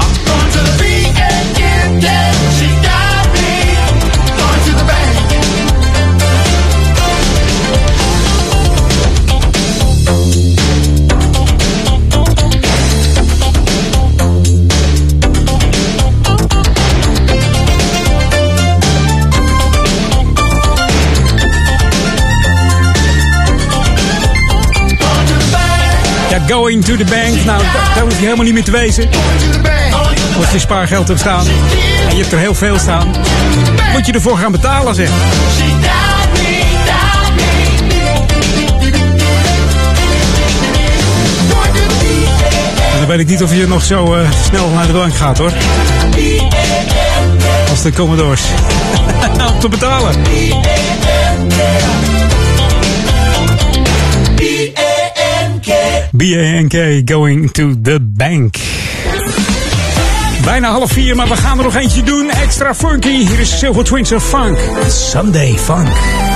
Going to the Bank. Nou, da- daar hoef je helemaal niet meer te wezen. Als je spaargeld hebt staan en je hebt er heel veel staan, moet je ervoor gaan betalen, zeg. En dan weet ik niet of je nog zo eh, snel naar de bank gaat, hoor. Als de Commodores. Om te betalen. B-A-N-K, going to the bank. Bijna half vier, maar we gaan er nog eentje doen. Extra funky. Hier is Silver Twins of Funk. Sunday Funk.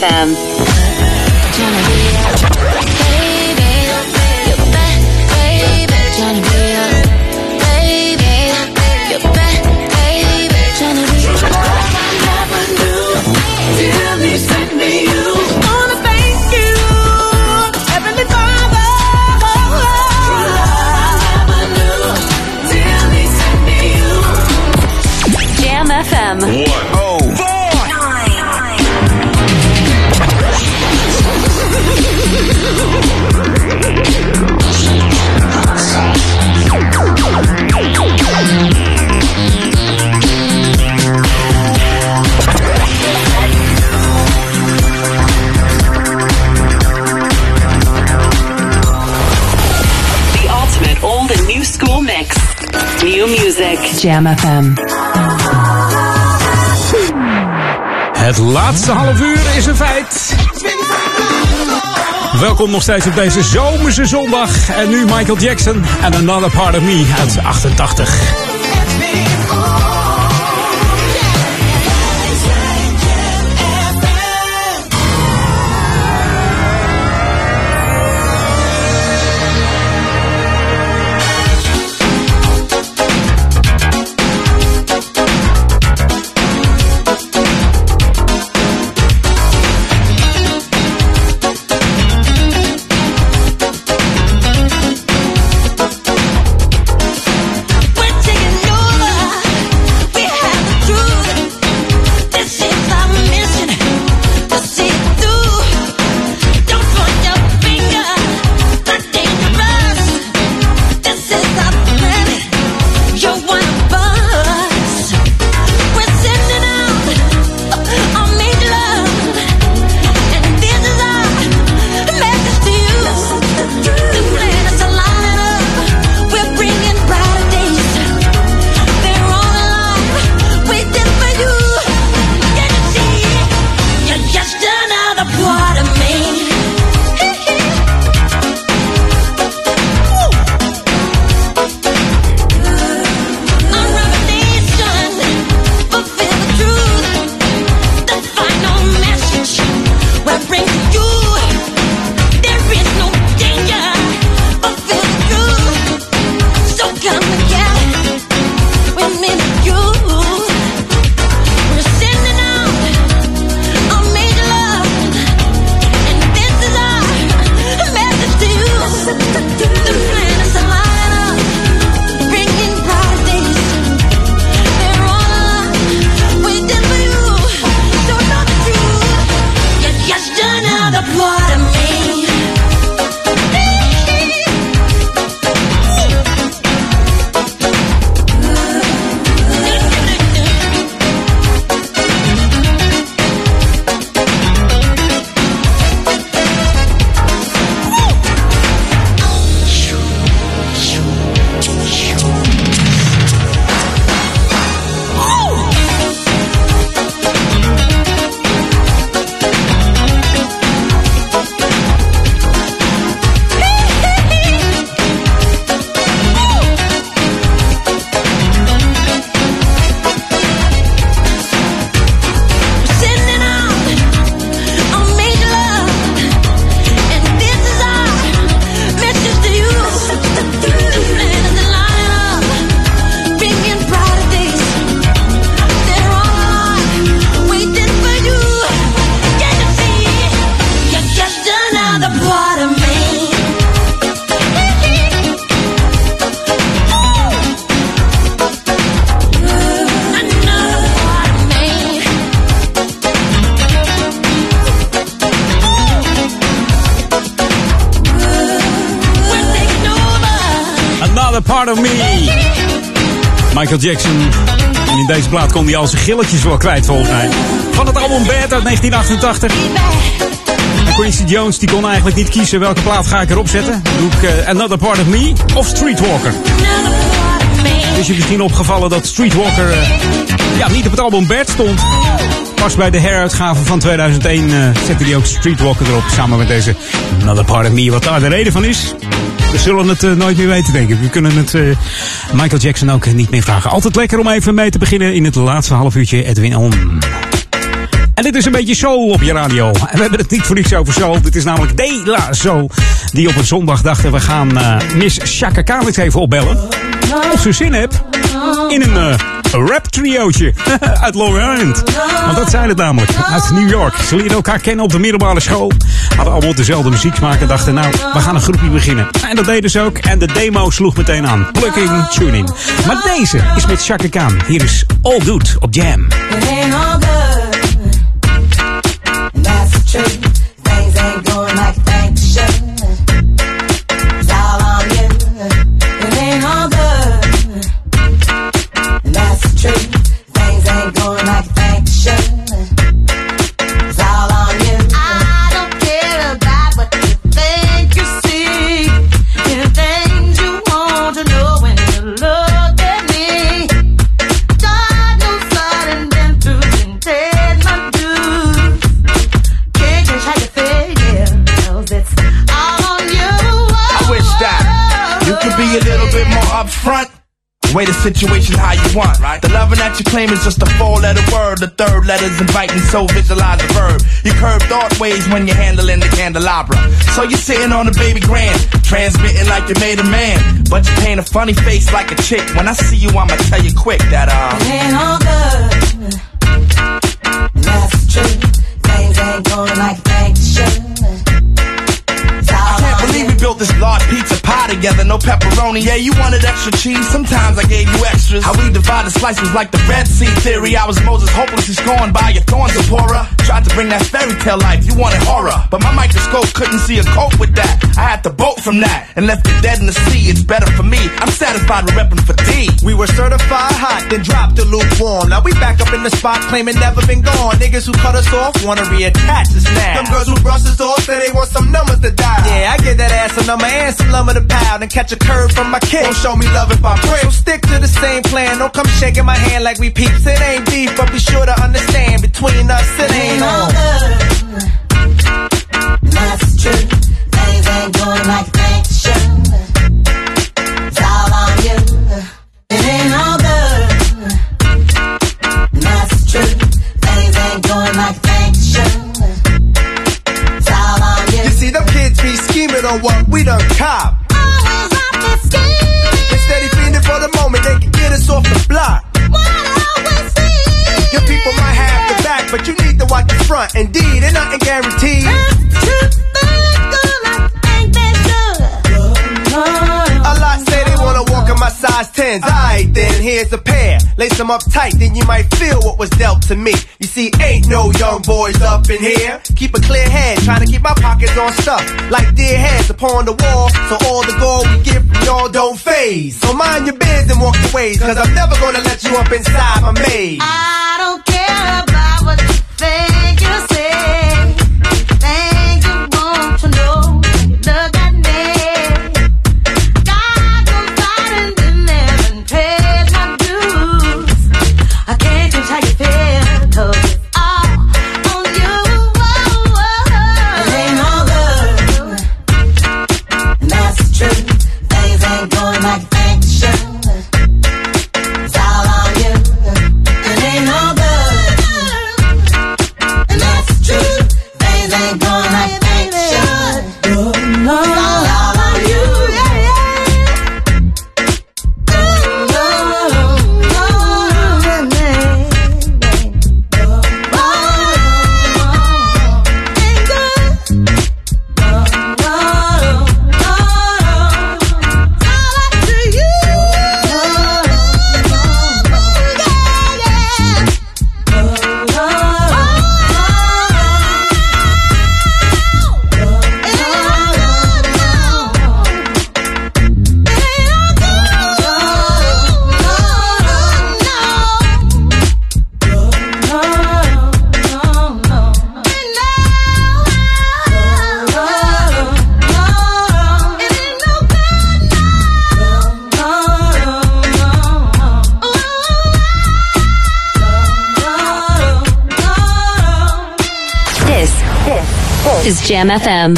FM. Welkom nog steeds op deze zomerse zondag. En nu Michael Jackson en Another Part of Me uit 88. Michael Jackson. En in deze plaat kon hij al zijn gilletjes wel kwijt volgens mij. Van het album Bad uit 1988. En Quincy Jones die kon eigenlijk niet kiezen welke plaat ga ik erop zetten. Doe ik eh, Another Part of Me of Streetwalker. Is je misschien opgevallen dat Streetwalker eh, ja, niet op het album Bad stond. Pas bij de heruitgave van 2001 eh, zette hij ook Streetwalker erop. Samen met deze Another Part of Me. Wat daar de reden van is, We zullen het nooit meer weten, denk ik. We kunnen het Michael Jackson ook niet meer vragen. Altijd lekker om even mee te beginnen in het laatste half uurtje Edwin On. En dit is een beetje soul op je radio. En we hebben het niet voor niets over soul. Dit is namelijk De La Soul. Die op een zondag dachten we gaan eh, Miss Chaka Khan even opbellen. Of ze zin hebt in een eh, rap triootje uit Long Island. Want dat zijn het namelijk. Uit New York. Ze leerden elkaar kennen op de middelbare school. Hadden allemaal dezelfde muzieksmaak en dachten nou, we gaan een groepje beginnen. En dat deden ze ook. En de demo sloeg meteen aan. Plugging, tuning. Maar deze is met Chaka Khan. Hier is All Good op Jam. Way the situation how you want, right? The loving that you claim is just a four-letter word. The third letter's inviting, so visualize the verb. You curve thought ways when you're handling the candelabra. So you're sitting on a baby grand, transmitting like you made a man, but you paint a funny face like a chick. When I see you, I'ma tell you quick that uh. Ain't all good. That's truth. Things ain't going like they should. This large pizza pie together, no pepperoni. Yeah, you wanted extra cheese. Sometimes I gave you extras. How we divided slice was like the Red Sea theory. I was Moses, hopelessly scorned by your thorns, Zipporah. Tried to bring that fairy tale life. You wanted horror, but my microscope couldn't see a cope with that. I had to bolt from that and left it dead in the sea. It's better for me. I'm satisfied with repping for D. We were certified hot, then dropped the lukewarm. Now we back up in the spot, claiming never been gone. Niggas who cut us off wanna reattach us now. Them girls who brush us off say they want some numbers to dial. Yeah, I get that ass a number and some lumber to pound and catch a curve from my kid. Don't show me love if I break. So stick to the same plan. Don't come shaking my hand like we peeps. It ain't beef, but be sure to understand between us it ain't all on. good. That's true. Things ain't going like you on what we done cop. Always there scheming. Steady fiending for the moment they can get us off the block. Your people might have the back, but you need to watch the front. Indeed, and nothing guaranteed. A size 10s. Alright then, here's a pair. Lace them up tight, then you might feel what was dealt to me. You see, ain't no young boys up in here. Keep a clear head, trying to keep my pockets on stuff. Like dear heads upon the wall, so all the gold we get from y'all don't phase. So mind your biz and walk your ways, cause I'm never gonna let you up inside my maze. I don't care about what you think you is Jam FM.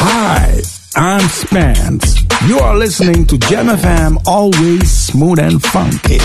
Hi, I'm Spence. You are listening to Jam FM, always smooth and funky.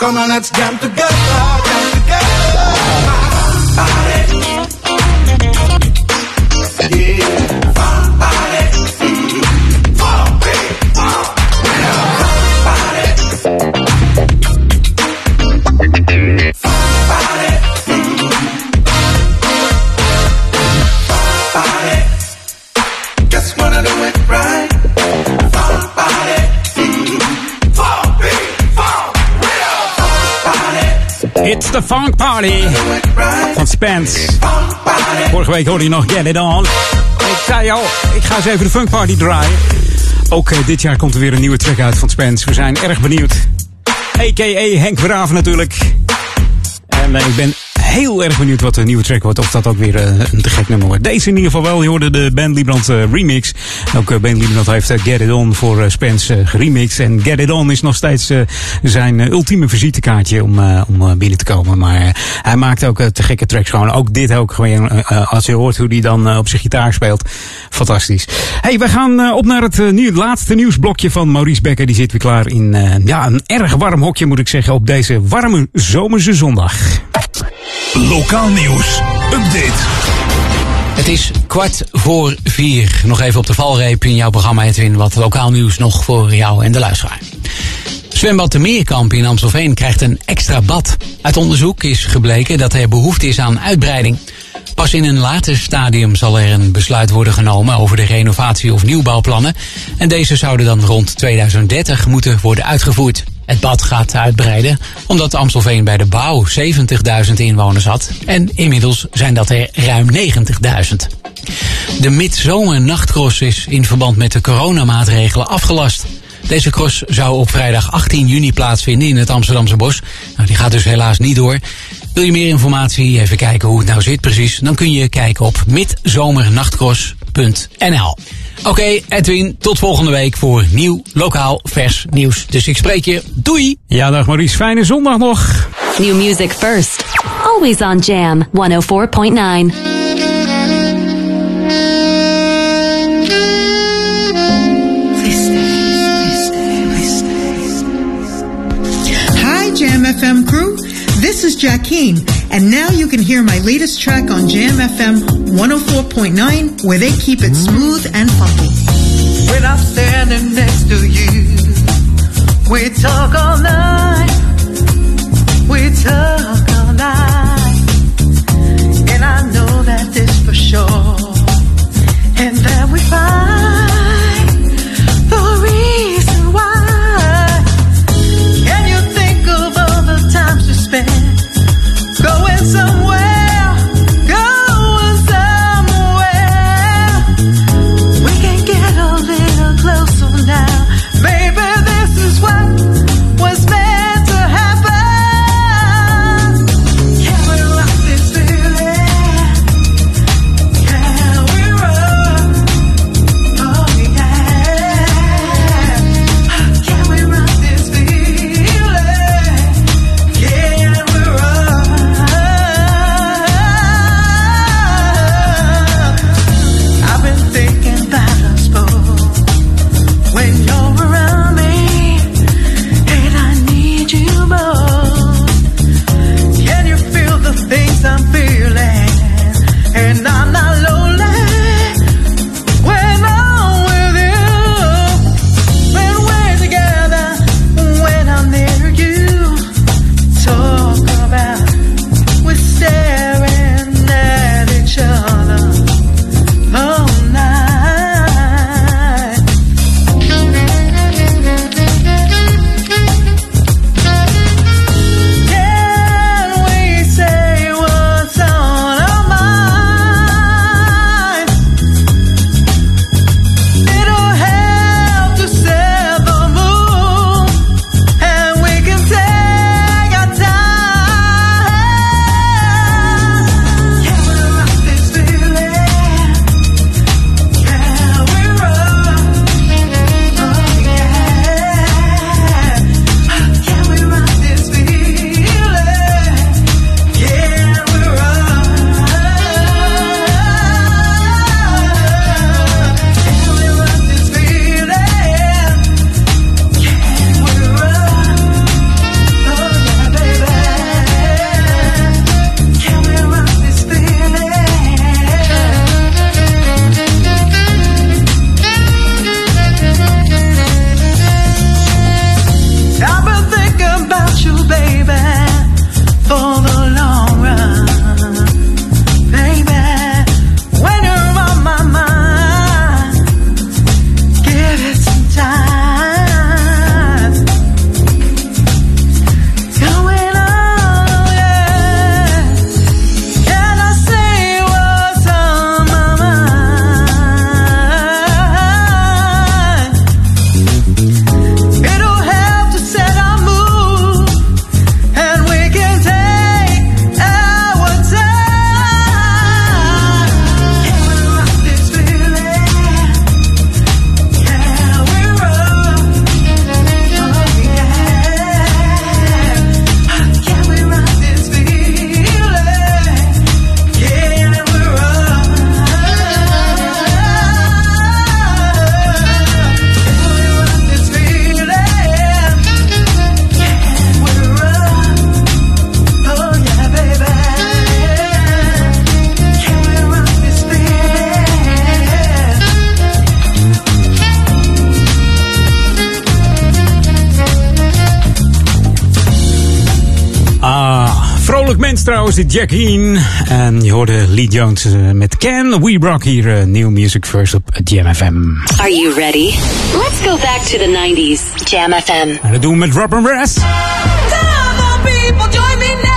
Come on, let's jam together, together. Funk Party van Spence. Vorige week hoorde je nog Get It On. Ik zei al, ik ga eens even de Funk Party draaien. Ook eh, dit jaar komt er weer een nieuwe track uit van Spence. We zijn erg benieuwd. A.k.a. Henk Braven natuurlijk. En eh, ik ben heel erg benieuwd wat de nieuwe track wordt. Of dat ook weer eh, een te gek nummer wordt. Deze in ieder geval wel. Je hoorde de Ben Liebrand eh, remix. Ook eh, Ben Liebrand heeft Get It On voor Spence geremixed. En Get It On is nog steeds zijn ultieme visitekaartje om, om binnen te komen. Maar hij maakt ook te gekke tracks gewoon. Ook dit ook gewoon. als je hoort hoe hij dan op zijn gitaar speelt. Fantastisch. Hey, we gaan op naar het nieuw, laatste nieuwsblokje van Maurice Becker. Die zit weer klaar in ja, een erg warm hokje moet ik zeggen. Op deze warme zomerse zondag. Lokaal nieuws. Update. Het is kwart voor vier. Nog even op de valreep in jouw programma, Edwin. Wat lokaal nieuws nog voor jou en de luisteraar. Zwembad de Meerkamp in Amstelveen krijgt een extra bad. Uit onderzoek is gebleken dat er behoefte is aan uitbreiding. Pas in een later stadium zal er een besluit worden genomen over de renovatie of nieuwbouwplannen. En deze zouden dan rond 2030 moeten worden uitgevoerd. Het bad gaat uitbreiden omdat Amstelveen bij de bouw 70.000 inwoners had. En inmiddels zijn dat er ruim 90.000. De midzomer nachtcross is in verband met de coronamaatregelen afgelast. Deze cross zou op vrijdag 18 juni plaatsvinden in het Amsterdamse Bos. Nou, die gaat dus helaas niet door. Wil je meer informatie, even kijken hoe het nou zit precies, dan kun je kijken op midzomernachtcross.nl. Oké, Edwin, tot volgende week voor nieuw lokaal vers nieuws. Dus ik spreek je. Doei! Ja, dag Maurice. Fijne zondag nog. New music first. Always on Jam 104.9. Hi, Jam FM crew. This is Jackeen, and now you can hear my latest track on Jam FM 104.9, where they keep it smooth and funky. When I'm standing next to you, we talk all night. We talk all night. And I know that this for sure. And that we find was dit Jack En je hoorde Lee Jones eh, met Ken We hier. Uh, New Music First op JamFM. Are you ready? Let's go back to the 90s. JamFM. En dat doen we met Rob and Rest. people, join me.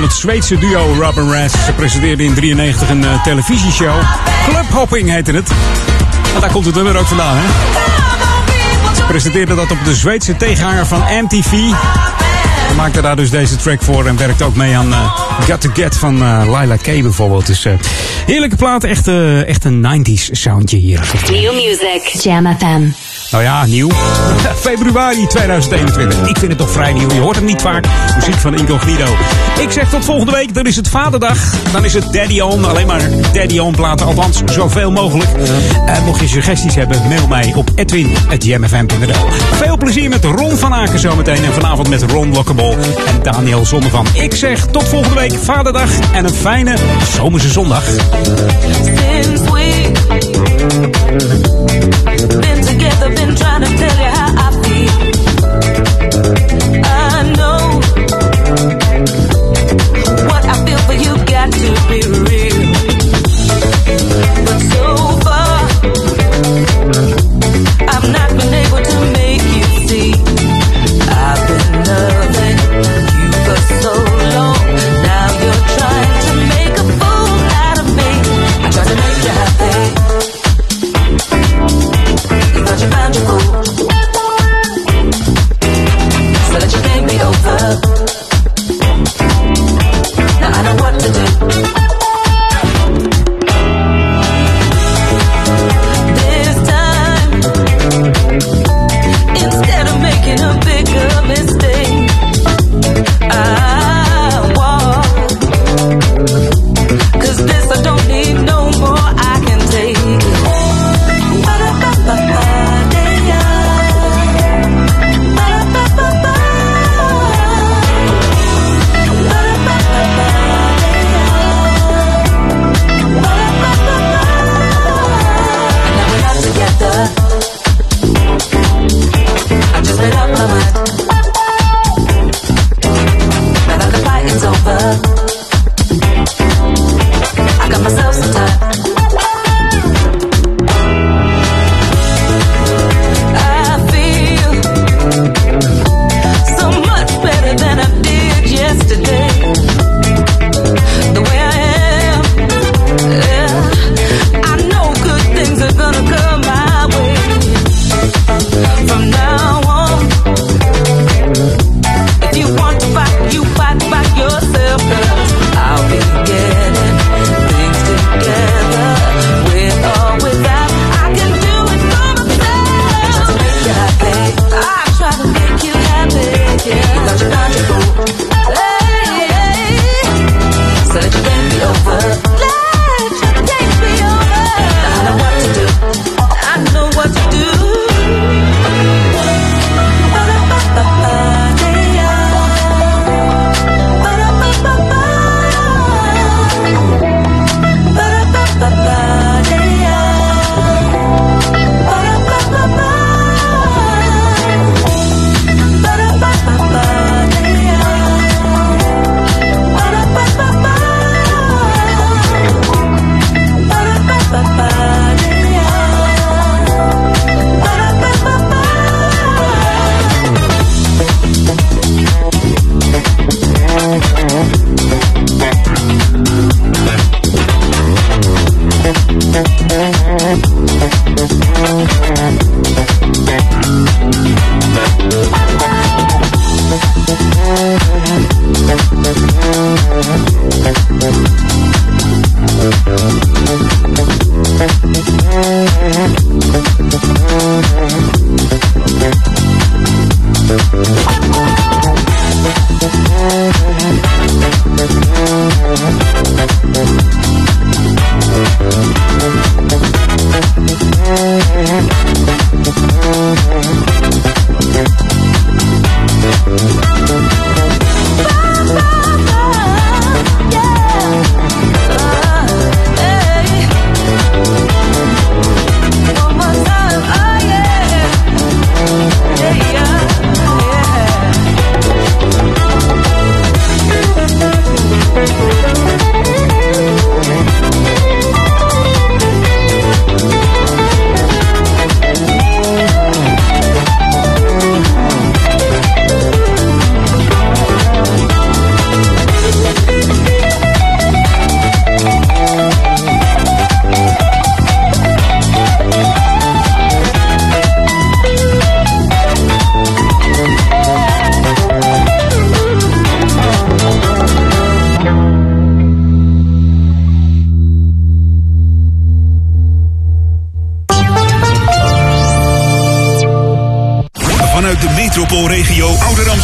van het Zweedse duo Robin Rass. Ze presenteerden in 93 een uh, televisieshow. Clubhopping heette het. En daar komt het nummer ook vandaan, hè? Ze presenteerde dat op de Zweedse tegenhanger van MTV. Ze maakte daar dus deze track voor en werkte ook mee aan uh, Got to Get van eh, Lila K bijvoorbeeld. Dus heerlijke plaat, echt, echt een 90s soundje hier. New music, Jam FM. Nou ja, nieuw. Februari 2021. Ik vind het toch vrij nieuw. Je hoort hem niet vaak. Muziek van Incognito. Ik zeg tot volgende week. Dan is het Vaderdag. Dan is het Daddy On. Alleen maar Daddy On platen. Althans, zoveel mogelijk. En mocht je suggesties hebben, mail mij op edwin.jmfm.nl Veel plezier met Ron van Aken zometeen. En vanavond met Ron Lockable en Daniel Zonnevan. Ik zeg tot volgende week. Vaderdag en een fijne zomerse zondag. Been together, been trying to tell you how I feel.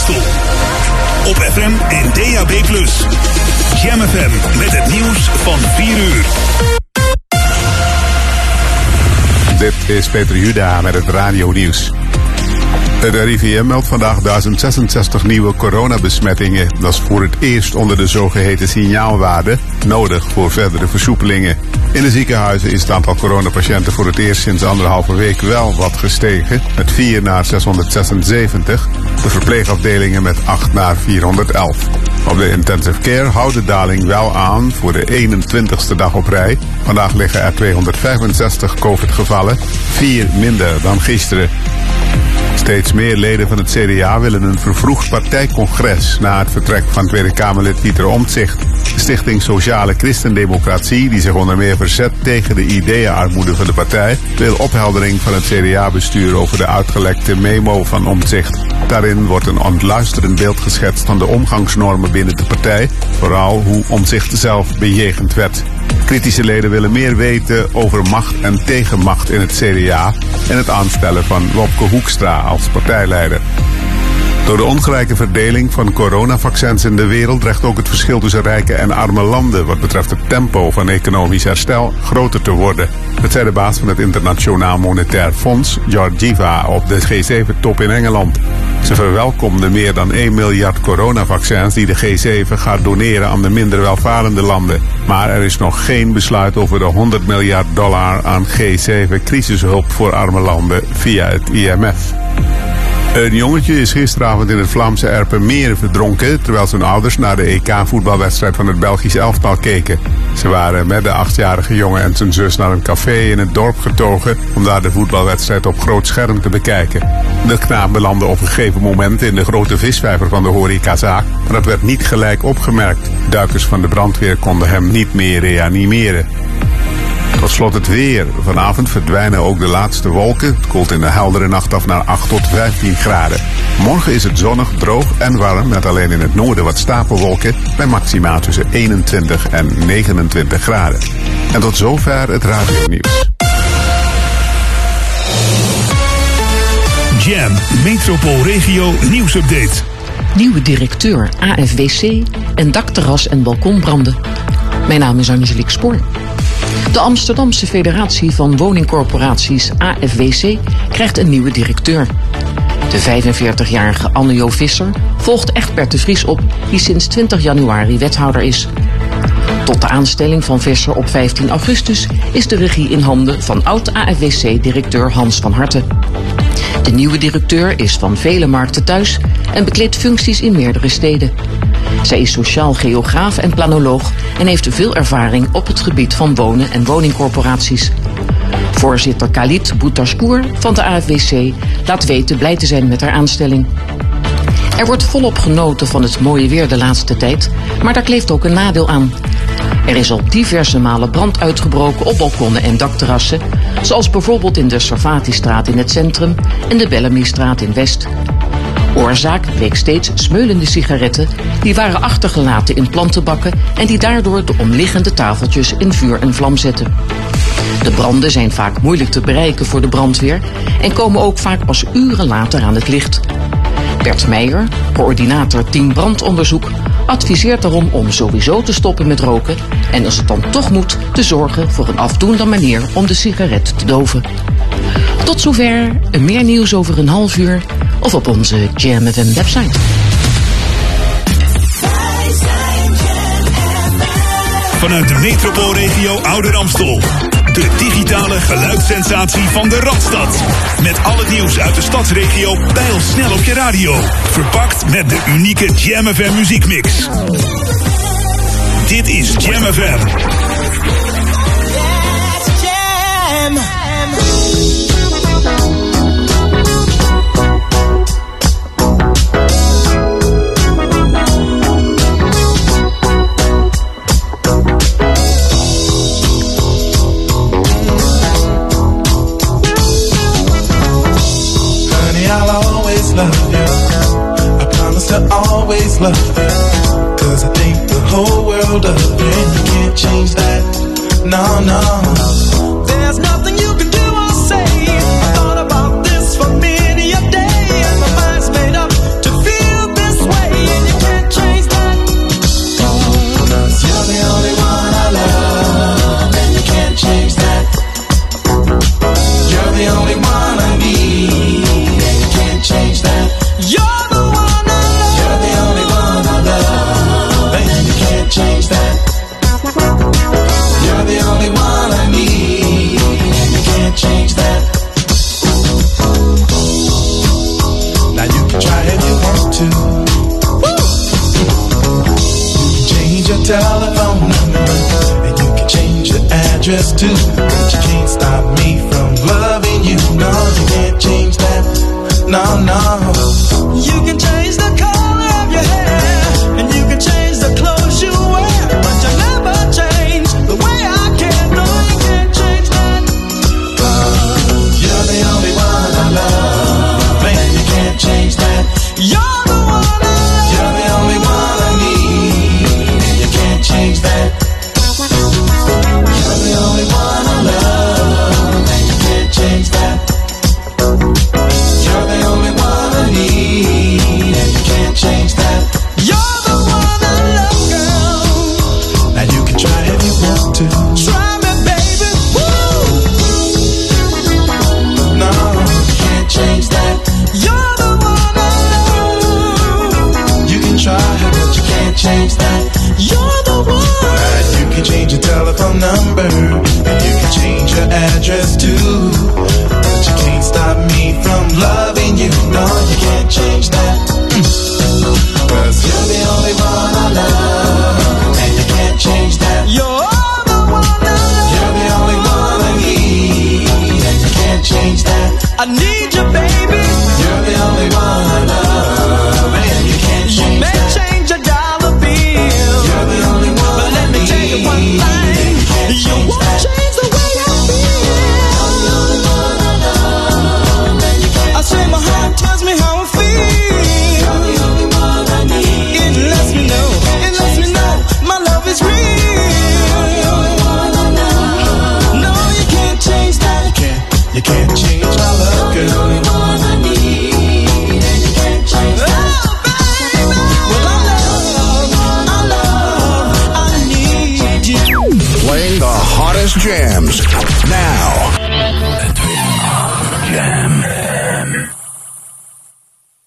Op FM en DAB+. Jam FM met het nieuws van 4 uur. Dit is Peter Juda met het Radio Nieuws. Het RIVM meldt vandaag 1066 nieuwe coronabesmettingen. Dat is voor het eerst onder de zogeheten signaalwaarde, nodig voor verdere versoepelingen. In de ziekenhuizen is het aantal coronapatiënten voor het eerst sinds anderhalve week wel wat gestegen, met 4 naar 676. De verpleegafdelingen met 8 naar 411. Op de intensive care houdt de daling wel aan voor de 21ste dag op rij. Vandaag liggen er 265 COVID-gevallen, 4 minder dan gisteren. Steeds meer leden van het CDA willen een vervroegd partijcongres na het vertrek van Tweede Kamerlid Pieter Omtzigt. Stichting Sociale Christendemocratie, die zich onder meer verzet tegen de ideeënarmoede van de partij, wil opheldering van het CDA-bestuur over de uitgelekte memo van Omtzigt. Daarin wordt een ontluisterend beeld geschetst van de omgangsnormen binnen de partij, vooral hoe Omtzigt zelf bejegend werd. Kritische leden willen meer weten over macht en tegenmacht in het CDA en het aanstellen van Wopke Hoekstra als partijleider. Door de ongelijke verdeling van coronavaccins in de wereld dreigt ook het verschil tussen rijke en arme landen wat betreft het tempo van economisch herstel groter te worden. Dat zei de baas van het Internationaal Monetair Fonds, Georgieva, op de G7-top in Engeland. Ze verwelkomde meer dan 1 miljard coronavaccins die de G7 gaat doneren aan de minder welvarende landen. Maar er is nog geen besluit over de 100 miljard dollar aan G7 crisishulp voor arme landen via het IMF. Een jongetje is gisteravond in het Vlaamse Erpenmeer verdronken... terwijl zijn ouders naar de EK-voetbalwedstrijd van het Belgisch elftal keken. Ze waren met de achtjarige jongen en zijn zus naar een café in het dorp getogen... om daar de voetbalwedstrijd op groot scherm te bekijken. De knaap belandde op een gegeven moment in de grote visvijver van de horecazaak... maar dat werd niet gelijk opgemerkt. Duikers van de brandweer konden hem niet meer reanimeren. Tot slot het weer. Vanavond verdwijnen ook de laatste wolken. Het koelt in de heldere nacht af naar 8 tot 15 graden. Morgen is het zonnig, droog en warm, met alleen in het noorden wat stapelwolken, bij maxima tussen 21 en 29 graden. En tot zover het radionieuws. Jam, Metropoolregio nieuwsupdate. Nieuwe directeur AFWC en dakterras en balkonbranden. Mijn naam is Angelique Spoor. De Amsterdamse Federatie van Woningcorporaties AFWC krijgt een nieuwe directeur. De 45-jarige Anne-Jo Visser volgt Echtbert de Vries op, die sinds 20 januari wethouder is. Tot de aanstelling van Visser op 15 augustus is de regie in handen van oud-AFWC-directeur Hans van Harten. De nieuwe directeur is van vele markten thuis en bekleedt functies in meerdere steden. Zij is sociaal geograaf en planoloog en heeft veel ervaring op het gebied van wonen en woningcorporaties. Voorzitter Khalid Boutaskour van de AFWC laat weten blij te zijn met haar aanstelling. Er wordt volop genoten van het mooie weer de laatste tijd, maar daar kleeft ook een nadeel aan. Er is al diverse malen brand uitgebroken op balkonnen en dakterrassen, zoals bijvoorbeeld in de Servatistraat in het centrum en de Bellamystraat in West. Oorzaak bleek steeds smeulende sigaretten die waren achtergelaten in plantenbakken en die daardoor de omliggende tafeltjes in vuur en vlam zetten. De branden zijn vaak moeilijk te bereiken voor de brandweer en komen ook vaak pas uren later aan het licht. Bert Meijer, coördinator team brandonderzoek, adviseert daarom om sowieso te stoppen met roken en als het dan toch moet, te zorgen voor een afdoende manier om de sigaret te doven. Tot zover, meer nieuws over een half uur of op onze Jam FM website. Vanuit de metropoolregio Ouder Amstel. De digitale geluidssensatie van de Radstad. Met al het nieuws uit de stadsregio snel op je radio. Verpakt met de unieke Jam FM muziekmix. Dit is Jam. Love. Cause I think the whole world you. And you can't change that. No, no. do